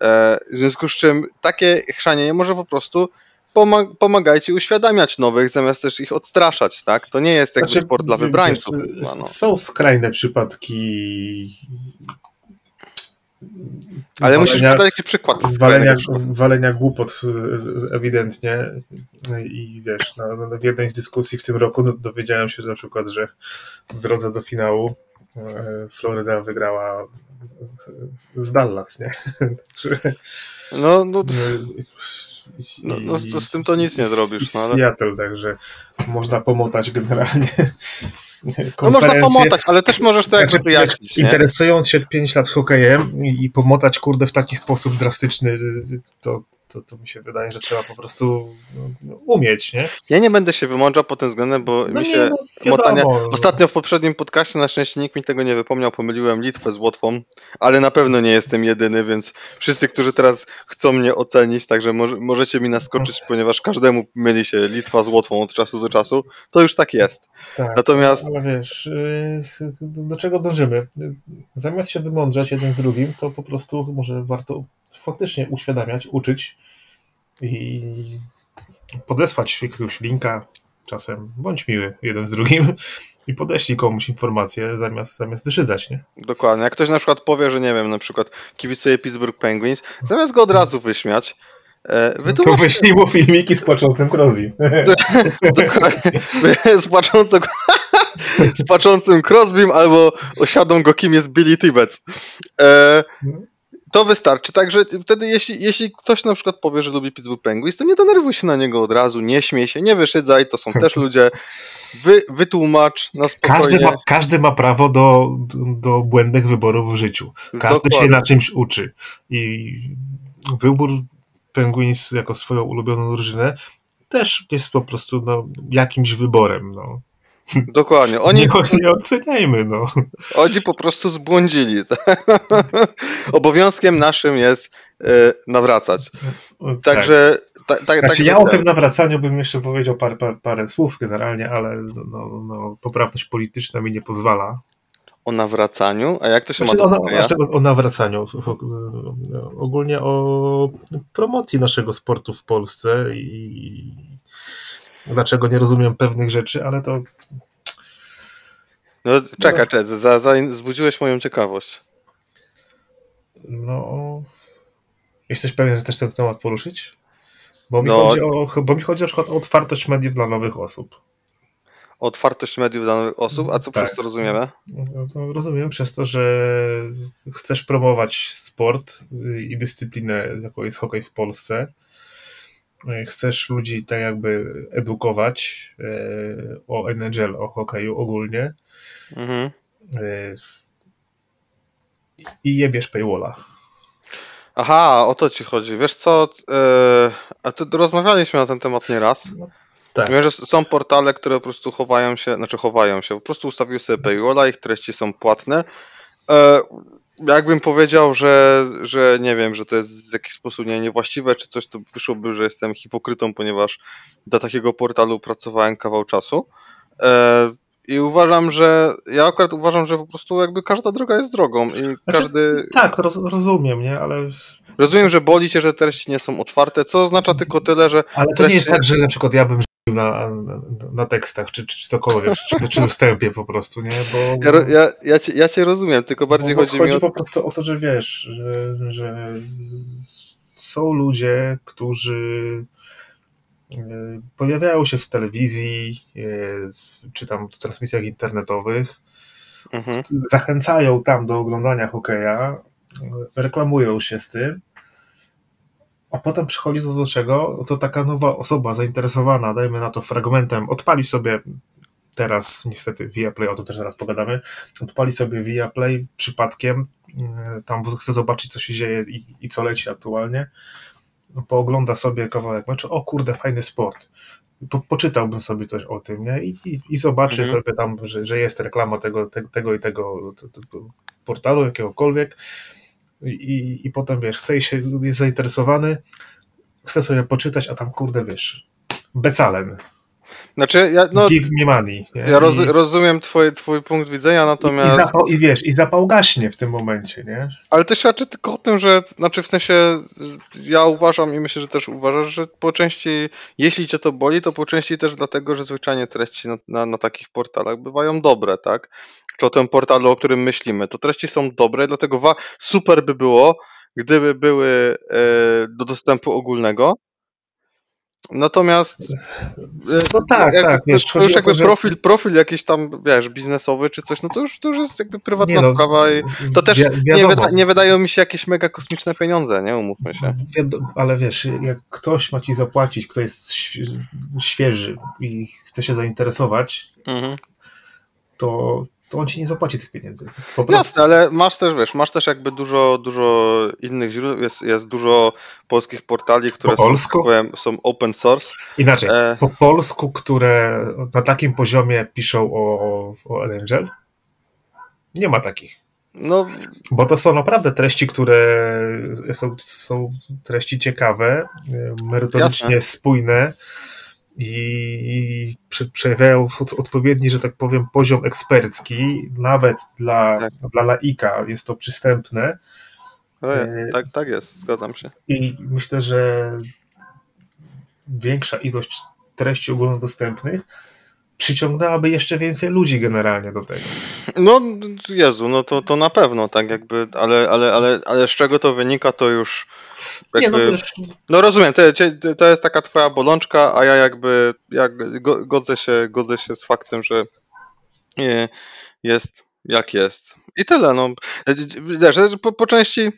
E, w związku z czym takie chrzanienie może po prostu pomag- pomagajcie uświadamiać nowych, zamiast też ich odstraszać, tak? To nie jest jakby Znaczy, sport dla wybrańców. no. Są skrajne przypadki Ale musisz walenia- podać jakiś przykład. walenia, walenia głupot y, ewidentnie i wiesz, na, na, w jednej z dyskusji w tym roku do- dowiedziałem się na przykład, że w drodze do finału e, Floryda wygrała z Dallas, nie? [LAUGHS] Także, No, no, i- No, no, to z tym to nic nie zrobisz, no, ale- Seattle, także można pomotać generalnie. no można pomotać, ale też możesz to jakby Znaczy, wyjaśnić, nie? Interesując się 5 lat hokejem i pomotać kurde w taki sposób drastyczny, to, to, to mi się wydaje, że trzeba po prostu no, umieć, nie? Ja nie będę się wymądrzał pod tym względem, bo mi się no, wiadomo. motanie... Ostatnio w poprzednim podcaście na szczęście nikt mi tego nie wypomniał, pomyliłem Litwę z Łotwą, ale na pewno nie jestem jedyny, więc wszyscy, którzy teraz chcą mnie ocenić, także może, możecie mi naskoczyć, ponieważ każdemu myli się Litwa z Łotwą od czasu do czasu, to już tak jest. Tak, Natomiast ale wiesz, y, do, do czego dążymy? Zamiast się wymądrzać jeden z drugim, to po prostu może warto faktycznie uświadamiać, uczyć i podesłać jakiegoś linka czasem, bądź miły jeden z drugim [LAUGHS] i podeślij komuś informację zamiast, zamiast wyszydzać, nie? Dokładnie. Jak ktoś na przykład powie, że nie wiem, na przykład kibicuje Pittsburgh Penguins, zamiast go od razu wyśmiać, e, To wytłumacz wyślij mu filmiki z płaczącym Crosby. [LAUGHS] [LAUGHS] dokładnie, z, z płaczącym Crosbym albo osiadą go, kim jest Billy Tibbets. E, To wystarczy, także wtedy jeśli, jeśli ktoś na przykład powie, że lubi Pittsburgh Penguins, to nie denerwuj się na niego od razu, nie śmiej się, nie wyszydzaj, to są [LAUGHS] też ludzie, Wy, wytłumacz na spokojnie. Każdy ma, każdy ma prawo do, do błędnych wyborów w życiu. Każdy Dokładnie. się na czymś uczy. I wybór Penguins jako swoją ulubioną drużynę też jest po prostu no, jakimś wyborem. No. Dokładnie, [LAUGHS] oni, Nie, nie oceniajmy. No. oni po prostu zbłądzili. [LAUGHS] Obowiązkiem naszym jest e, nawracać. Także tak, tak, Znaczy, także ja o tym nawracaniu bym jeszcze powiedział parę, parę, parę słów generalnie, ale no, no, poprawność polityczna mi nie pozwala. o nawracaniu, a jak to się Znaczy, ma o, do hokeja? znaczy, o, o nawracaniu. O- Ogólnie o promocji naszego sportu w Polsce i dlaczego nie rozumiem pewnych rzeczy, ale to No, czekaj, czekaj, za, za, zbudziłeś moją ciekawość. no. Jesteś pewien, że też ten temat poruszyć? Bo mi, No. chodzi, o, bo mi chodzi na przykład o otwartość mediów dla nowych osób. Otwartość mediów dla nowych osób, a co Tak. przez to rozumiemy? No, rozumiem przez to, że chcesz promować sport i dyscyplinę, jaką jest hokej w Polsce. Chcesz ludzi tak jakby edukować e, o NHL, o hokeju ogólnie Mhm. e, i jebiesz paywalla. Aha, o to ci chodzi. Wiesz co, e, a tu rozmawialiśmy na ten temat nieraz. Tak. Wiem, że są portale, które po prostu chowają się, znaczy chowają się, po prostu ustawiły sobie paywalla, ich treści są płatne. Jakbym powiedział, że, że nie wiem, że to jest w jakiś sposób nie, niewłaściwe czy coś, to wyszłoby, że jestem hipokrytą, ponieważ do takiego portalu pracowałem kawał czasu. E, I uważam, że ja akurat uważam, że po prostu jakby każda droga jest drogą i każdy. Tak, roz, rozumiem, nie? Ale, Rozumiem, że boli cię, że treści nie są otwarte, co oznacza tylko tyle, że ale to nie jest Treści- tak, że na przykład ja bym na, na, na tekstach, czy, czy cokolwiek, czy, czy wstępie po prostu, nie? Bo, ja, ja, ja, cię, ja cię rozumiem, tylko bardziej bo chodzi mi o. po prostu o to, że wiesz, że, że są ludzie, którzy e, pojawiają się w telewizji, e, czy tam w transmisjach internetowych, Mhm. zachęcają tam do oglądania hokeja, e, reklamują się z tym, a potem przychodzi do czego, to taka nowa osoba zainteresowana, dajmy na to fragmentem, odpali sobie teraz niestety Viaplay, o tym też zaraz pogadamy, odpali sobie Viaplay przypadkiem, e, tam chce zobaczyć, co się dzieje i, i co leci aktualnie, poogląda sobie kawałek meczu, o kurde, fajny sport. Po, poczytałbym sobie coś o tym, nie? I, i, i zobaczy Mhm. sobie tam, że, że jest reklama tego, te, tego i tego t- t- t- portalu, jakiegokolwiek i, i, potem, wiesz, chce się, jest zainteresowany, chce sobie poczytać, a tam, kurde, wiesz, Becalen, Znaczy, ja, no, give me money. Nie? ja roz, I, rozumiem twój, twój punkt widzenia, i, natomiast. zapał, I wiesz, i zapał gaśnie w tym momencie, nie? Ale to świadczy tylko o tym, że, znaczy w sensie, ja uważam i myślę, że też uważasz, że po części, jeśli cię to boli, to po części też dlatego, że zwyczajnie treści na, na, na takich portalach bywają dobre, tak? Czy o tym portalu, o którym myślimy. To treści są dobre, dlatego wa- super by było, gdyby były e, do dostępu ogólnego. Natomiast e, No tak, jakby, tak, wiesz, to już jakby to, że- profil, profil jakiś tam, wiesz, biznesowy czy coś, no to już, to już jest jakby prywatna Nie no, sprawa i to też wi- nie, wyda, nie wydają mi się jakieś mega kosmiczne pieniądze, nie? Umówmy się. Ale wiesz, jak ktoś ma ci zapłacić, kto jest świe- świeży i chce się zainteresować, Mhm. to, to on ci nie zapłaci tych pieniędzy. Jasne, ale masz też, wiesz, masz też jakby dużo, dużo innych źródeł, jest, jest dużo polskich portali, które Po są, polsku? tak powiem, są open source. Inaczej, E. po polsku, które na takim poziomie piszą o, o NHL, nie ma takich. No, Bo to są naprawdę treści, które są, są treści ciekawe, merytorycznie Jasne. spójne i, i prze- przejawiają od- odpowiedni, że tak powiem, poziom ekspercki, nawet dla, Tak. dla laika jest to przystępne E. tak, tak jest, zgadzam się. i myślę, że większa ilość treści ogólnodostępnych przyciągnęłaby jeszcze więcej ludzi generalnie do tego. No, Jezu, no to, to na pewno, tak jakby, ale, ale, ale, ale z czego to wynika, to już Nie, no jakby... No rozumiem, to, to- jest taka twoja bolączka, a ja jakby jak, go- godzę, się, godzę się z faktem, że e, jest jak jest. I tyle, no. Wiesz, po, po części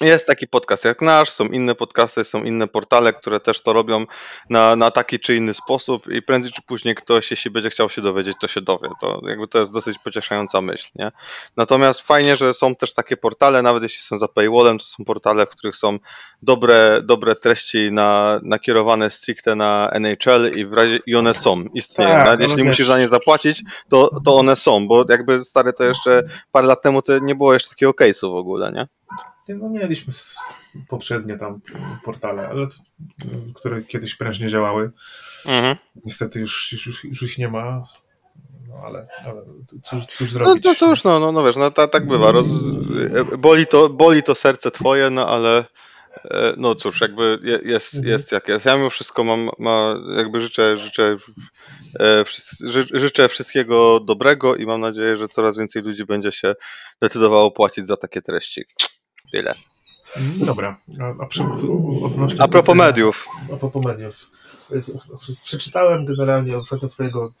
jest taki podcast jak nasz, są inne podcasty, są inne portale, które też to robią na, na taki czy inny sposób i prędzej czy później ktoś, jeśli będzie chciał się dowiedzieć, to się dowie. To jakby to jest dosyć pocieszająca myśl, nie? Natomiast fajnie, że są też takie portale, nawet jeśli są za paywallem, to są portale, w których są dobre, dobre treści na, nakierowane stricte na NHL i, w razie, i one są, istnieją. Tak, jeśli musisz za nie zapłacić, to, to one są, bo jakby stary to jeszcze parę lat temu to nie było jeszcze takiego case'u w ogóle, nie? No mieliśmy poprzednie tam portale, ale to, które kiedyś prężnie działały. Mhm. Niestety już, już, już, ich nie ma. No ale, ale cóż, cóż No, zrobić? no cóż, no, no, no wiesz, no ta, tak bywa. Roz, boli, to, boli to serce twoje, no ale e, no cóż, jakby je- jest, Mhm. jest jak jest. Ja mimo wszystko mam, ma, jakby życzę, życzę, e, życzę wszystkiego dobrego i mam nadzieję, że coraz więcej ludzi będzie się decydowało płacić za takie treści. Tyle. No Dobra, a, a przy, odnośnie A propos mediów. A propos mediów. Przeczytałem generalnie ostatnio twojego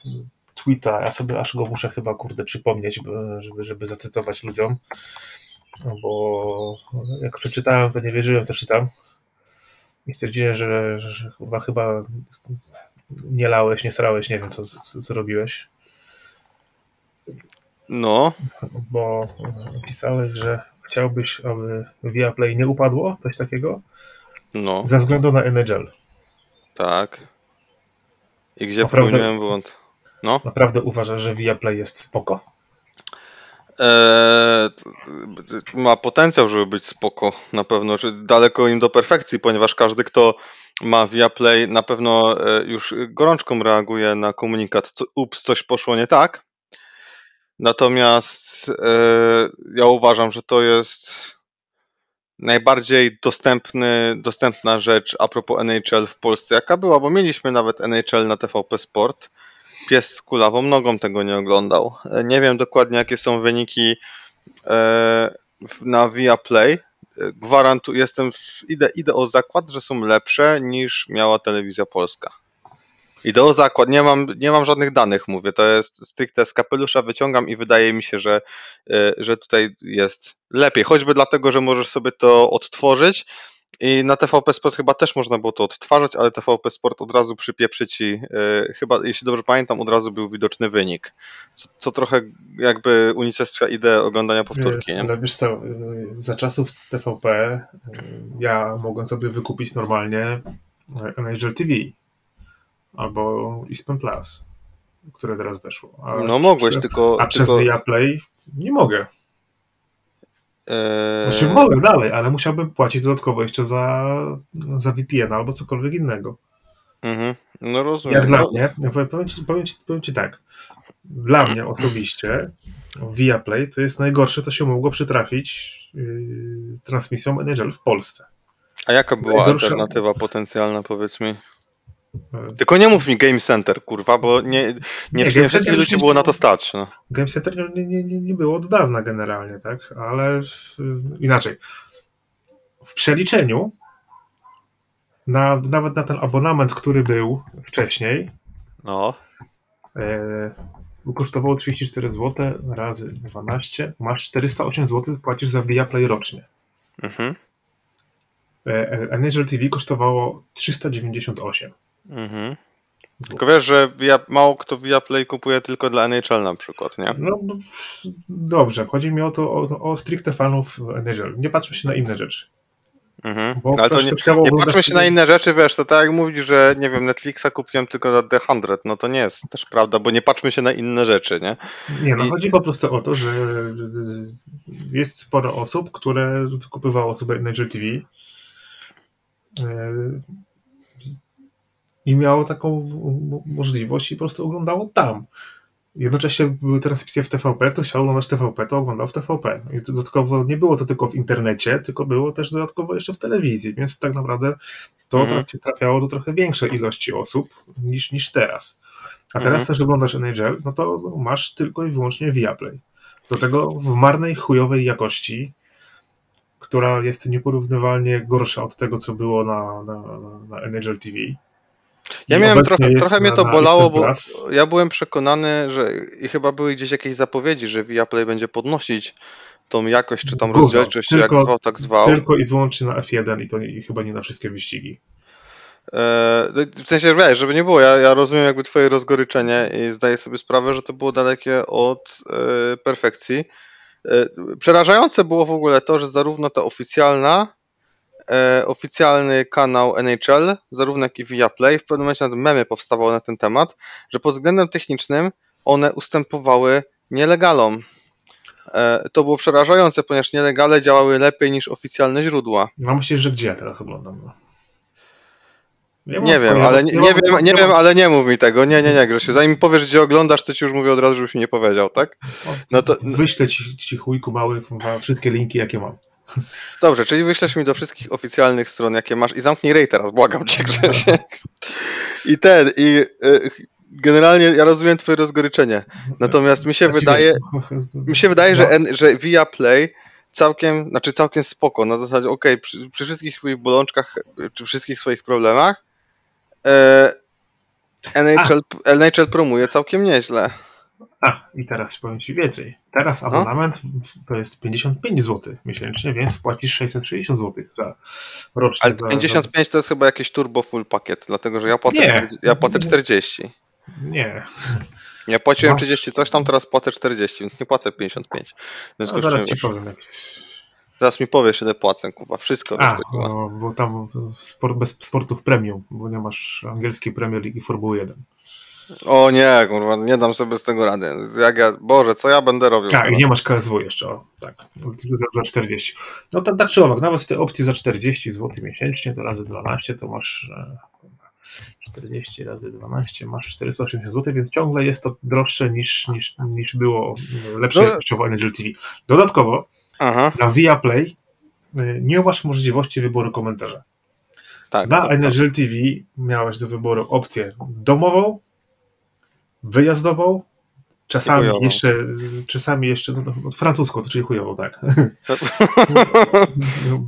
tweeta, ja sobie aż go muszę chyba, kurde, przypomnieć, żeby, żeby zacytować ludziom, No bo jak przeczytałem, to nie wierzyłem, co czytam i stwierdziłem, że, że, chyba, chyba nie lałeś, nie srałeś, nie wiem, co, co, co robiłeś, No, bo pisałeś, że chciałbyś, aby Viaplay nie upadło, coś takiego, no, ze względu na NHL. tak. I gdzie Naprawdę- popełniłem błąd? No. Naprawdę uważasz, że Viaplay jest spoko? Eee, ma potencjał, żeby być spoko, na pewno, daleko im do perfekcji, ponieważ każdy, kto ma Viaplay, na pewno e, już gorączką reaguje na komunikat, ups, coś poszło nie tak. Natomiast e, ja uważam, że to jest najbardziej dostępny, dostępna rzecz a propos NHL w Polsce, jaka była, bo mieliśmy nawet NHL na TVP Sport. Pies z kulawą nogą tego nie oglądał. E, Nie wiem dokładnie, jakie są wyniki e, na Viaplay. E, Gwarantuję, jestem, idę, idę o zakład, że są lepsze niż miała telewizja polska. Idę o zakład, nie mam, nie mam żadnych danych, mówię, to jest stricte z kapelusza wyciągam i wydaje mi się, że, e, że tutaj jest lepiej, choćby dlatego, że możesz sobie to odtworzyć i na TVP Sport chyba też można było to odtwarzać, ale TVP Sport od razu przypieprzy ci, e, chyba, jeśli dobrze pamiętam, od razu był widoczny wynik, co, co trochę jakby unicestwia ideę oglądania powtórki, nie? Ale wiesz co, y, za czasów TVP y, ja mogłem sobie wykupić normalnie y, NHL TV albo ESPN Plus, które teraz weszło. A No mogłeś, przy- tylko... A przez tylko Viaplay nie mogę. e, Znaczy mogę dalej, ale musiałbym płacić dodatkowo jeszcze za, za VPN albo cokolwiek innego. mhm, no rozumiem. Jak dla no, mnie, ja powiem, powiem, ci, powiem, ci, powiem ci tak, dla mnie osobiście Viaplay to jest najgorsze, co się mogło przytrafić yy, transmisją NHL w Polsce. A jaka była najgorsza- alternatywa potencjalna, powiedz mi? Tylko nie mów mi Game Center, kurwa, bo nie, nie, Nie, nie, wszystkich ludzi nie- było na to stać. No. Game Center nie, nie, nie, było od dawna generalnie, tak? Ale w, inaczej. W przeliczeniu na, nawet na ten abonament, który był wcześniej, no. e, kosztowało 34 zł razy 12, masz 408 zł, płacisz za Viaplay rocznie. Mhm. E, e, NHL TV kosztowało 398 Mhm. Tylko wiesz, że via, mało kto Viaplay kupuje tylko dla NHL na przykład, nie? No dobrze, chodzi mi o to, o, o stricte fanów NHL. Nie patrzmy się na inne rzeczy. Mhm. Ale to nie, nie patrzmy się na inne rzeczy, wiesz, to tak jak mówisz, że nie wiem, Netflixa kupiłem tylko za The 100, no to nie jest też prawda, bo nie patrzmy się na inne rzeczy, nie? Nie, no I- chodzi po prostu o to, że jest sporo osób, które wykupywało sobie NHL TV e, i miało taką mo- możliwość i po prostu oglądało tam. Jednocześnie były transmisje w TVP, kto chciał oglądać TVP, to oglądał w TVP. I dodatkowo nie było to tylko w internecie, tylko było też dodatkowo jeszcze w telewizji, więc tak naprawdę to Mhm. trafi- trafiało do trochę większej ilości osób niż, niż teraz. A teraz Mhm. też oglądasz NHL, no to masz tylko i wyłącznie Viaplay. Do tego w marnej, chujowej jakości, która jest nieporównywalnie gorsza od tego, co było na, na, na NHL TV. Ja miałem trochę, trochę mnie to bolało, bo Plus. ja byłem przekonany, że i chyba były gdzieś jakieś zapowiedzi, że Viaplay będzie podnosić tą jakość, czy tam rozdzielczość, czy jak Tylko- zwał, tak zwał. Tylko i wyłącznie na F1 i to nie, chyba nie na wszystkie wyścigi. E, w sensie, wiesz, żeby nie było, ja, ja rozumiem jakby twoje rozgoryczenie i zdaję sobie sprawę, że to było dalekie od e, perfekcji. E, przerażające było w ogóle to, że zarówno ta oficjalna, e, oficjalny kanał NHL, zarówno jak i Viaplay, w pewnym momencie nawet memy powstawały na ten temat, że pod względem technicznym one ustępowały nielegalom. E, to było przerażające, ponieważ nielegale działały lepiej niż oficjalne źródła. No myślisz, że gdzie ja teraz oglądam? No. Mam Nie wiem, ale nie, nie, mam- wiem, nie wiem, ale nie mów mi tego. Nie, nie, nie, Grzesiu. Zanim powiesz, gdzie oglądasz, to ci już mówię od razu, żebyś mi nie powiedział, tak? no to- Wyślę ci, ci chujku mały, wszystkie linki, jakie mam. Dobrze, czyli wyślesz mi do wszystkich oficjalnych stron, jakie masz i zamknij rej teraz, błagam cię, Grzesiek. I ten, i y, generalnie ja rozumiem twoje rozgoryczenie. Natomiast mi się wydaje, mi się wydaje, że, no, że Via Play całkiem, znaczy całkiem spoko, na zasadzie okej, przy, przy wszystkich swoich bolączkach, czy wszystkich swoich problemach e, NHL, NHL promuje całkiem nieźle. A, i teraz powiem ci więcej. Teraz abonament w- to jest 55 zł miesięcznie, więc płacisz 660 zł za rocznie. Ale za, 55 to jest chyba jakiś turbo full pakiet, dlatego że ja płacę, Nie. 40, ja płacę 40. Za, nie, Ja płaciłem No. 30 coś tam, teraz płacę 40, więc nie płacę 55. W związku no, zaraz ci powiem. Jak jest. zaraz mi powiesz, ile płacę, kurwa, wszystko. A, no, bo tam sport, bez sportów premium, bo nie masz angielskiej Premier League i Formuły 1. O nie, kurwa, nie dam sobie z tego rady. Jak ja, Boże, co ja będę robił? A, kurwa? i nie masz KSW jeszcze, o, tak, za, za 40. No tak, tak czy owak, nawet w tej opcji za 40 zł miesięcznie, to razy 12, to masz e, 40 razy 12, masz 480 zł, więc ciągle jest to droższe niż, niż, niż było e, lepsze No. jakościowo NGL TV. Dodatkowo Aha, na Viaplay e, nie masz możliwości wyboru komentarza. tak. Na tak, NGL TV miałeś do wyboru opcję domową, wyjazdową, czasami chujową. jeszcze, czasami jeszcze no, no, francuską, to czyli chujową, tak.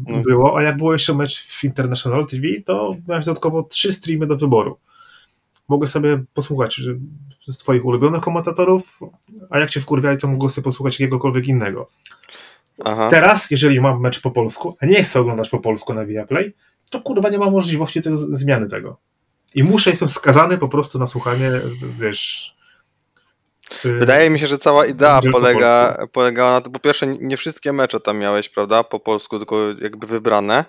[LAUGHS] było, a jak było jeszcze mecz w International TV, to miałeś dodatkowo trzy streamy do wyboru. Mogę sobie posłuchać z twoich ulubionych komentatorów, a jak cię wkurwiali, to mogę sobie posłuchać jakiegokolwiek innego. Aha. Teraz, jeżeli mam mecz po polsku, a nie chcę oglądać po polsku na Viaplay, to kurwa nie ma możliwości tego, zmiany tego. I muszę, jestem skazany po prostu na słuchanie, wiesz... y, Wydaje mi się, że cała idea Będzie po polega, polegała na to, po pierwsze, nie wszystkie mecze tam miałeś, prawda, po polsku, tylko jakby wybrane.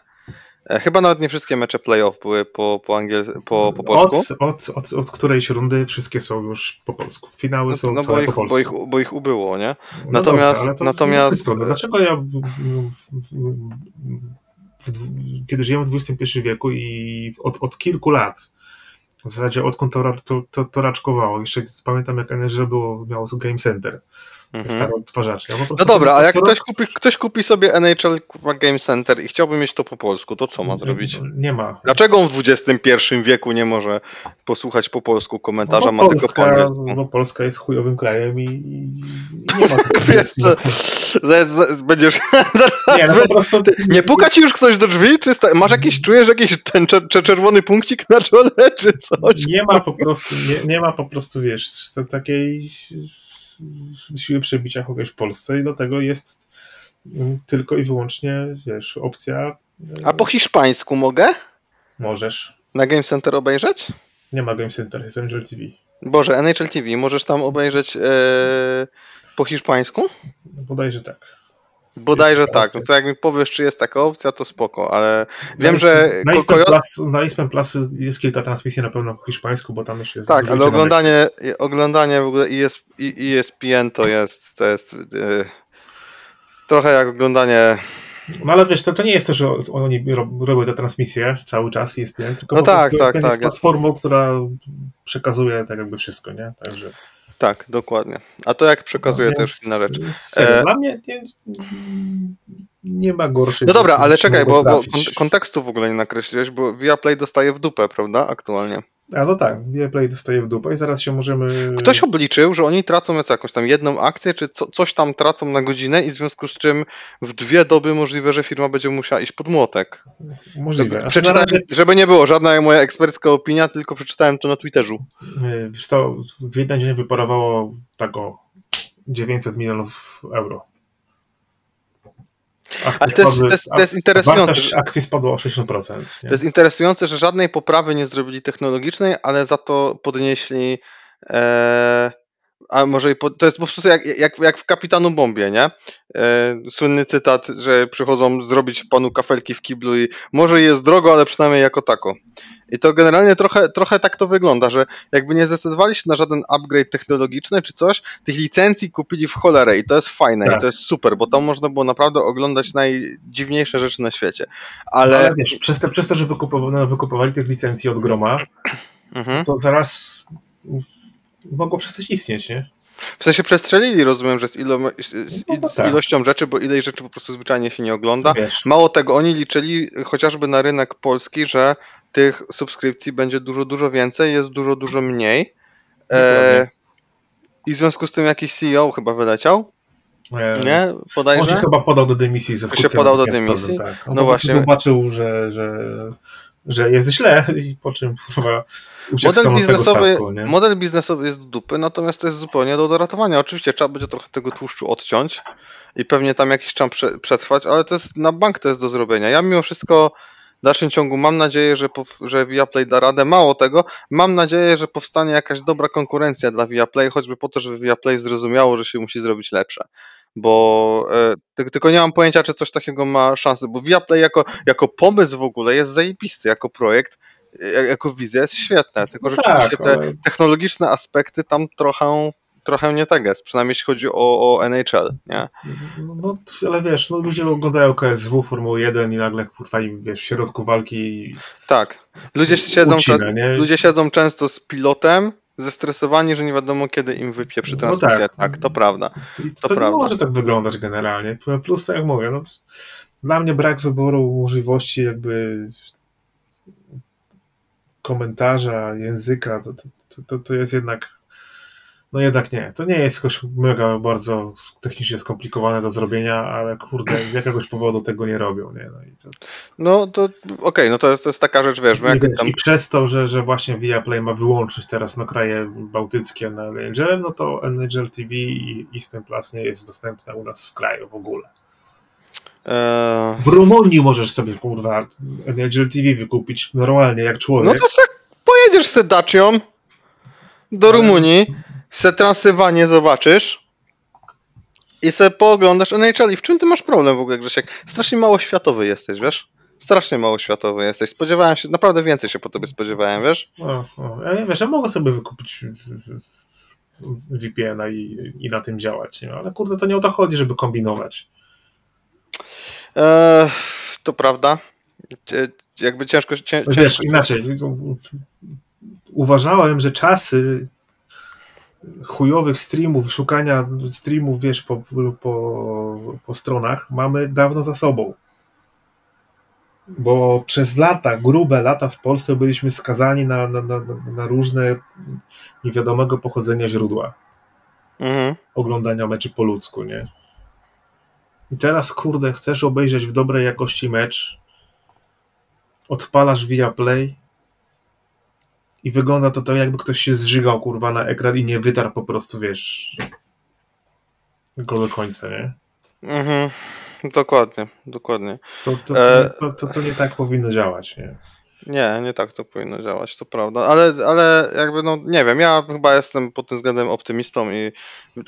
E, Chyba nawet nie wszystkie mecze playoff były po, po, angiel... po, po polsku. Od, od, od, od którejś rundy wszystkie są już po polsku. Finały No, są no bo, ich, po polsku. bo, ich, bo ich ubyło, nie? No natomiast- dobrze, natomiast- wszystko. No Dlaczego ja, w, w, w, kiedy żyjemy w XXI wieku i od, od kilku lat, w zasadzie odkąd to, to, to, raczkowało, jeszcze pamiętam jak NRZ było, miało Game Center, Mhm. Ja po No dobra, a jak ktoś kupi, ktoś kupi sobie NHL Game Center i chciałby mieć to po polsku, to co ma zrobić? Nie ma. Dlaczego on w XXI wieku nie może posłuchać po polsku komentarza, No ma bo tylko po Polska, bo Polska jest chujowym krajem i, i nie [LAUGHS] ma Wiesz co, będziesz... [LAUGHS] Nie, no po prostu Nie puka ci już ktoś do drzwi? Czy sta- masz jakiś, czujesz jakiś ten czer- czer- czerwony punkcik na czole, czy coś? nie ma po prostu, nie, nie ma po prostu, wiesz, takiej siły przebicia kogoś w Polsce i do tego jest mm, tylko i wyłącznie, wiesz, opcja A po hiszpańsku mogę? możesz. Na Game Center obejrzeć? Nie ma Game Center, jest Angel TV. Boże, NHL TV, możesz tam obejrzeć e, po hiszpańsku? No Bodajże tak. Bodajże tak, no to jak mi powiesz, czy jest taka opcja, to spoko, ale wiem, na że Na Kojot- Plus, na Plus jest kilka transmisji na pewno po hiszpańsku, bo tam jeszcze jest Tak, ale oglądanie, oglądanie w ogóle ES, I- ESPN to jest, to jest e, trochę jak oglądanie. No ale wiesz, to, to nie jest to, że oni ro- robią te transmisje cały czas ESPN, tylko No po tak, tak, tak, jest platformą, która przekazuje tak jakby wszystko, nie? Także Tak, dokładnie. A to jak przekazuje, już Więc- inna rzecz. serio, E, Dla mnie nie, nie ma gorszej. No dobra, ale czekaj, bo, bo kontekstu w ogóle nie nakreśliłeś, bo Viaplay dostaje w dupę, prawda, aktualnie. A no tak, Viaplay dostaje w dupę i zaraz się możemy... Ktoś obliczył, że oni tracą jakąś tam jedną akcję, czy co, coś tam tracą na godzinę i w związku z czym w dwie doby możliwe, że firma będzie musiała iść pod młotek. Możliwe. Na Przeczytałem, razie, żeby nie było, żadna moja ekspercka opinia, tylko przeczytałem to na Twitterzu. to w jeden dzień wyparowało tak o 900 milionów euro. Akcje Ale to jest- spadły- to jest- to jest interesujące, Wartość akcji spadła o 60%. Nie? To jest interesujące, że żadnej poprawy nie zrobili technologicznej, ale za to podnieśli. E, a może i po, to jest po prostu jak, jak, jak w Kapitanu Bombie, nie? E, słynny cytat, że przychodzą zrobić panu kafelki w kiblu i może jest drogo, ale przynajmniej jako tako. I to generalnie trochę, trochę tak to wygląda, że jakby nie zdecydowali się na żaden upgrade technologiczny czy coś, tych licencji kupili w cholerę i to jest fajne Tak. i to jest super, bo tam można było naprawdę oglądać najdziwniejsze rzeczy na świecie. Ale, Ale. wiesz, przez, te, przez to, że wykupowano, wykupowali tych licencji od groma, Mhm. to zaraz mogło przestać istnieć, nie? W sensie przestrzelili, rozumiem, że z, ilo, z, z, No to z tak. ilością rzeczy, bo ileś rzeczy po prostu zwyczajnie się nie ogląda. Wiesz, Mało tego, oni liczyli chociażby na rynek polski, że tych subskrypcji będzie dużo, dużo więcej, jest dużo, dużo mniej. E. I w związku z tym jakiś CEO chyba wyleciał, e, nie? On się Podajże? chyba podał do dymisji ze Się skutkiem podał do dymisji? Tak. No no właśnie. zobaczył, że, że, że jest źle i po czym chyba uciekł Model biznesowy, statku, nie? model biznesowy jest do dupy, natomiast to jest zupełnie do doratowania. Oczywiście trzeba będzie trochę tego tłuszczu odciąć i pewnie tam jakiś czas prze, przetrwać, ale to jest na bank to jest do zrobienia. Ja mimo wszystko w dalszym ciągu mam nadzieję, że, że Viaplay da radę. Mało tego, mam nadzieję, że powstanie jakaś dobra konkurencja dla Viaplay, choćby po to, żeby Viaplay zrozumiało, że się musi zrobić lepsze. Bo e, ty- tylko nie mam pojęcia, czy coś takiego ma szansę, bo Viaplay jako, jako pomysł w ogóle jest zajebisty, jako projekt, e, jako wizja jest świetna, tylko No rzeczywiście tak, te ale- technologiczne aspekty tam trochę, trochę nie tak jest, przynajmniej jeśli chodzi o, o NHL, nie? No, no, ale wiesz, no, ludzie oglądają KSW, Formułę 1 i nagle kurwa im, wiesz, w środku walki Tak. Ludzie siedzą, Ucina, ludzie siedzą często z pilotem, zestresowani, że nie wiadomo kiedy im wypieprzy No transmisję. tak. tak. to prawda. To to, prawda. może tak wyglądać generalnie. Plus, tak jak mówię, no, dla mnie brak wyboru możliwości jakby komentarza, języka, to, to, to, to jest jednak no jednak nie. To nie jest jakoś mega bardzo technicznie skomplikowane do zrobienia, ale kurde, z jakiegoś powodu tego nie robią, nie? No i to, No to okej, no to jest, to jest taka rzecz, wiesz, bo jak I, tam, I przez to, że, że właśnie Viaplay ma wyłączyć teraz na kraje bałtyckie na NHL, no to NHL TV i ESPN Plus nie jest dostępne u nas w kraju w ogóle. e, W Rumunii możesz sobie, kurwa, NHL TV wykupić normalnie, jak człowiek. no to se pojedziesz z Dacią do Rumunii, se Transylwanię zobaczysz i se pooglądasz NHL i w czym ty masz problem w ogóle, Grzesiek? Strasznie mało światowy jesteś, wiesz? Strasznie mało światowy jesteś. Spodziewałem się, naprawdę więcej się po tobie spodziewałem, wiesz? O, o, ja wiesz, ja mogę sobie wykupić VPN-a i, i na tym działać, nie? ale kurde, to nie o to chodzi, żeby kombinować. Eee, to prawda. Jakby ciężko, cię, Wiesz, ciężko. inaczej. Uważałem, że czasy chujowych streamów, szukania streamów, wiesz, po, po, po stronach mamy dawno za sobą. Bo przez lata, grube lata w Polsce byliśmy skazani na, na, na, na różne niewiadomego pochodzenia źródła Mhm. oglądania meczy po ludzku, nie? I teraz, kurde, chcesz obejrzeć w dobrej jakości mecz, odpalasz via play i wygląda to tak, jakby ktoś się zżygał, kurwa, na ekran i nie wytarł po prostu, wiesz, go do końca, nie? Mhm. Dokładnie, dokładnie. To, to, E, to, to, to nie tak powinno działać, nie? Nie, nie tak to powinno działać, to prawda. Ale, ale jakby, no nie wiem, ja chyba jestem pod tym względem optymistą i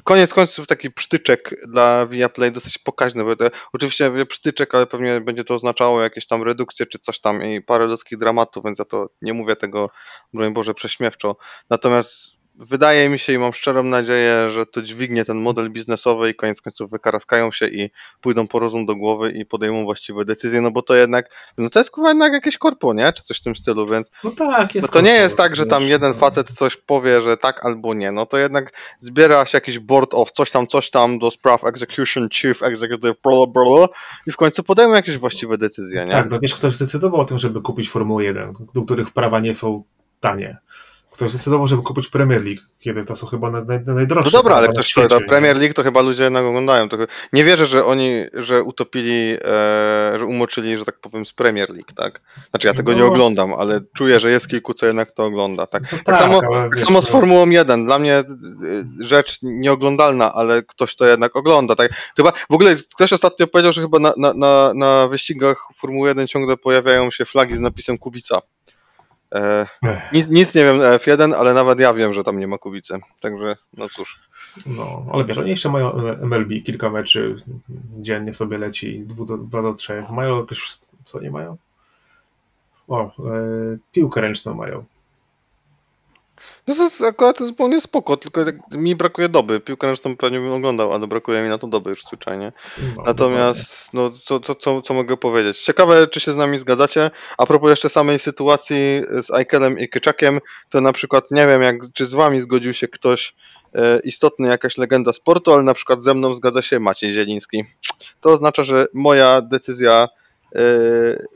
koniec końców taki psztyczek dla Viaplay dosyć pokaźny, bo oczywiście mówię psztyczek, ale pewnie będzie to oznaczało jakieś tam redukcje czy coś tam i parę ludzkich dramatów, więc ja to nie mówię tego, broń Boże, prześmiewczo. Natomiast wydaje mi się i mam szczerą nadzieję, że to dźwignie ten model biznesowy i koniec końców wykaraskają się i pójdą po rozum do głowy i podejmą właściwe decyzje, no bo to jednak, no to jest kurwa jednak jakieś korpo, nie? Czy coś w tym stylu, więc No tak, jest no to nie jest tak, że tam jeden no. facet coś powie, że tak albo nie, no to jednak zbiera się jakiś board of coś tam, coś tam do spraw execution, chief executive, blah, blah, i w końcu podejmą jakieś właściwe decyzje, nie? Tak, no wiesz, ktoś zdecydował o tym, żeby kupić Formułę 1, do których prawa nie są tanie. Ktoś zdecydował, żeby kupić Premier League, kiedy to są chyba naj, naj, najdroższe. No dobra, ale ktoś to Premier League to chyba ludzie jednak oglądają. To, nie wierzę, że oni, że utopili, e, że umoczyli, że tak powiem, z Premier League, tak? Znaczy ja tego nie No. oglądam, ale czuję, że jest kilku, co jednak to ogląda, tak? No Tak, samo, ale tak wiesz, samo z no, Formułą 1. Dla mnie y, rzecz nieoglądalna, ale ktoś to jednak ogląda. Tak? Chyba w ogóle ktoś ostatnio powiedział, że chyba na, na, na, na wyścigach Formuły 1 ciągle pojawiają się flagi z napisem Kubica. E, nic, nic nie wiem na F1, ale nawet ja wiem, że tam nie ma Kubicy. Także no cóż. No, ale wiesz, oni jeszcze mają MLB, kilka meczy dziennie sobie leci, 2 do 3. Mają jakieś, co nie mają? O, e, piłkę ręczną mają. No to jest akurat zupełnie spoko, tylko tak mi brakuje doby. Piłkę ręczną pewnie bym oglądał, ale brakuje mi na to doby już zwyczajnie. No, Natomiast, no, co, co, co, co mogę powiedzieć? Ciekawe, czy się z nami zgadzacie. A propos jeszcze samej sytuacji z Aikelem i Kyczakiem, to na przykład nie wiem, jak, czy z wami zgodził się ktoś e, istotny, jakaś legenda sportu, ale na przykład ze mną zgadza się Maciej Zieliński. To oznacza, że moja decyzja e,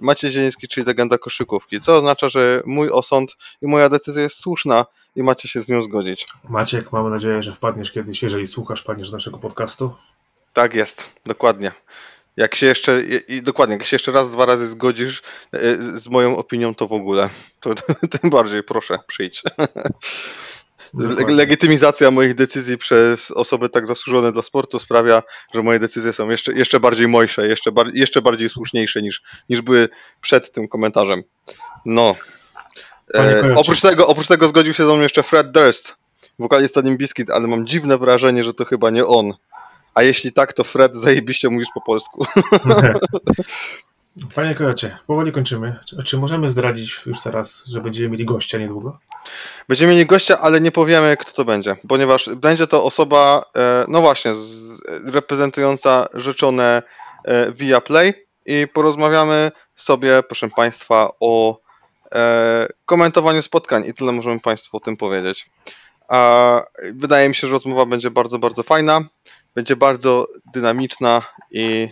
Maciej Zieliński, czyli legenda koszykówki, co oznacza, że mój osąd i moja decyzja jest słuszna i macie się z nią zgodzić. Maciek, mamy nadzieję, że wpadniesz kiedyś, jeżeli słuchasz, naszego podcastu. Tak jest, dokładnie. Jak się jeszcze, i, dokładnie, jak się jeszcze raz, dwa razy zgodzisz e, z moją opinią, to w ogóle, to [LAUGHS] tym bardziej proszę, przyjdź. Dokładnie. legitymizacja moich decyzji przez osoby tak zasłużone dla sportu sprawia, że moje decyzje są jeszcze, jeszcze bardziej mojsze, jeszcze, bar, jeszcze bardziej słuszniejsze niż, niż były przed tym komentarzem. No. E, oprócz, tego, oprócz tego zgodził się ze mną jeszcze Fred Durst, wokalista Limp Bizkit, ale mam dziwne wrażenie, że to chyba nie on. A jeśli tak, to Fred, zajebiście mówisz po polsku. [LAUGHS] Panie Kojocie, powoli kończymy. Czy, czy możemy zdradzić już teraz, że będziemy mieli gościa niedługo? Będziemy mieli gościa, ale nie powiemy, kto to będzie, ponieważ będzie to osoba, e, no właśnie, reprezentująca rzeczone e, Via Play i porozmawiamy sobie, proszę Państwa, o komentowaniu spotkań i tyle możemy Państwu o tym powiedzieć. Wydaje mi się, że rozmowa będzie bardzo, bardzo fajna, będzie bardzo dynamiczna i,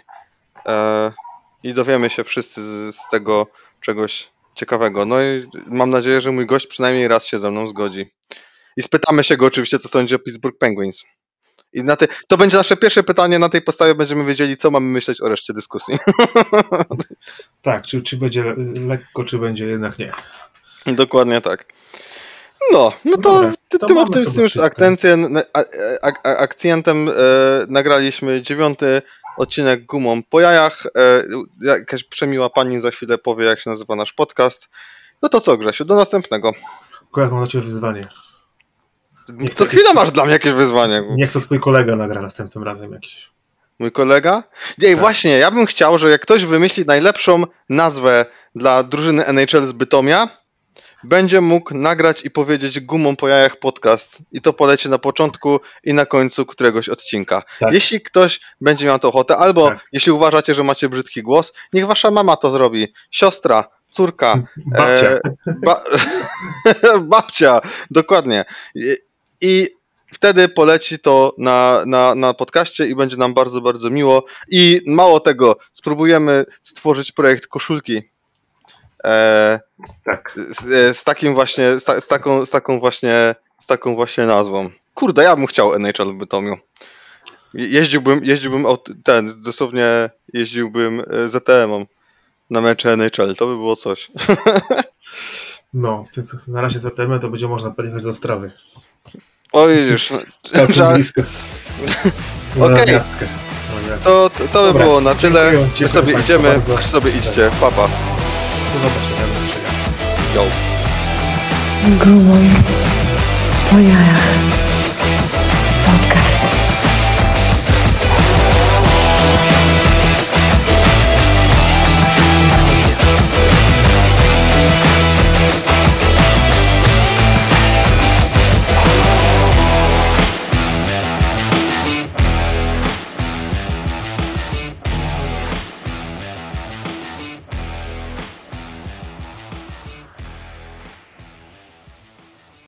e, i dowiemy się wszyscy z, z tego czegoś ciekawego. No i mam nadzieję, że mój gość przynajmniej raz się ze mną zgodzi. I spytamy się go oczywiście, co sądzi o Pittsburgh Penguins. I na te, to będzie nasze pierwsze pytanie, na tej podstawie będziemy wiedzieli, co mamy myśleć o reszcie dyskusji. [LAUGHS] Tak, czy, czy będzie le- lekko, czy będzie jednak nie. Dokładnie tak. No, no to, Dobra, to tym optymistycznym akcentem, a, a, a, akcentem e, nagraliśmy dziewiąty odcinek gumą po jajach. E, jakaś przemiła pani za chwilę powie, jak się nazywa nasz podcast. No to co, Grzesiu, do następnego. Akurat mam dla Ciebie wyzwanie. Nie Co chcę- chwilę masz dla mnie jakieś wyzwanie. Niech to Twój kolega nagra następnym razem jakiś. Mój kolega? Nie, Tak. właśnie, ja bym chciał, że jak ktoś wymyśli najlepszą nazwę dla drużyny NHL z Bytomia, będzie mógł nagrać i powiedzieć gumą po jajach podcast. I to poleci na początku i na końcu któregoś odcinka. Tak. Jeśli ktoś będzie miał to ochotę, albo Tak. jeśli uważacie, że macie brzydki głos, niech wasza mama to zrobi. Siostra, córka, Babcia. E, ba [LAUGHS] babcia, dokładnie. I, wtedy poleci to na, na, na podcaście i będzie nam bardzo, bardzo miło. I mało tego, spróbujemy stworzyć projekt koszulki. E, Tak. z, e, z takim właśnie, z, z, taką, z taką właśnie, z taką właśnie nazwą. Kurde, ja bym chciał NHL w Bytomiu. Je- Jeździłbym, jeździłbym ten, dosłownie jeździłbym e, ZTM-om na mecze NHL, to by było coś. [LAUGHS] No, na razie za temę to będzie można pojechać do Ostrawy. O widzisz, [LAUGHS] Całkiem Żal- blisko. [LAUGHS] Okej. Miastkę. to, to, to by Dobra, było na tyle. dziękuję, My dziękuję sobie państwu idziemy, bardzo. aż sobie idźcie. Papa. Do zobaczenia. Do zobaczenia. Yo. Gumą po jajach.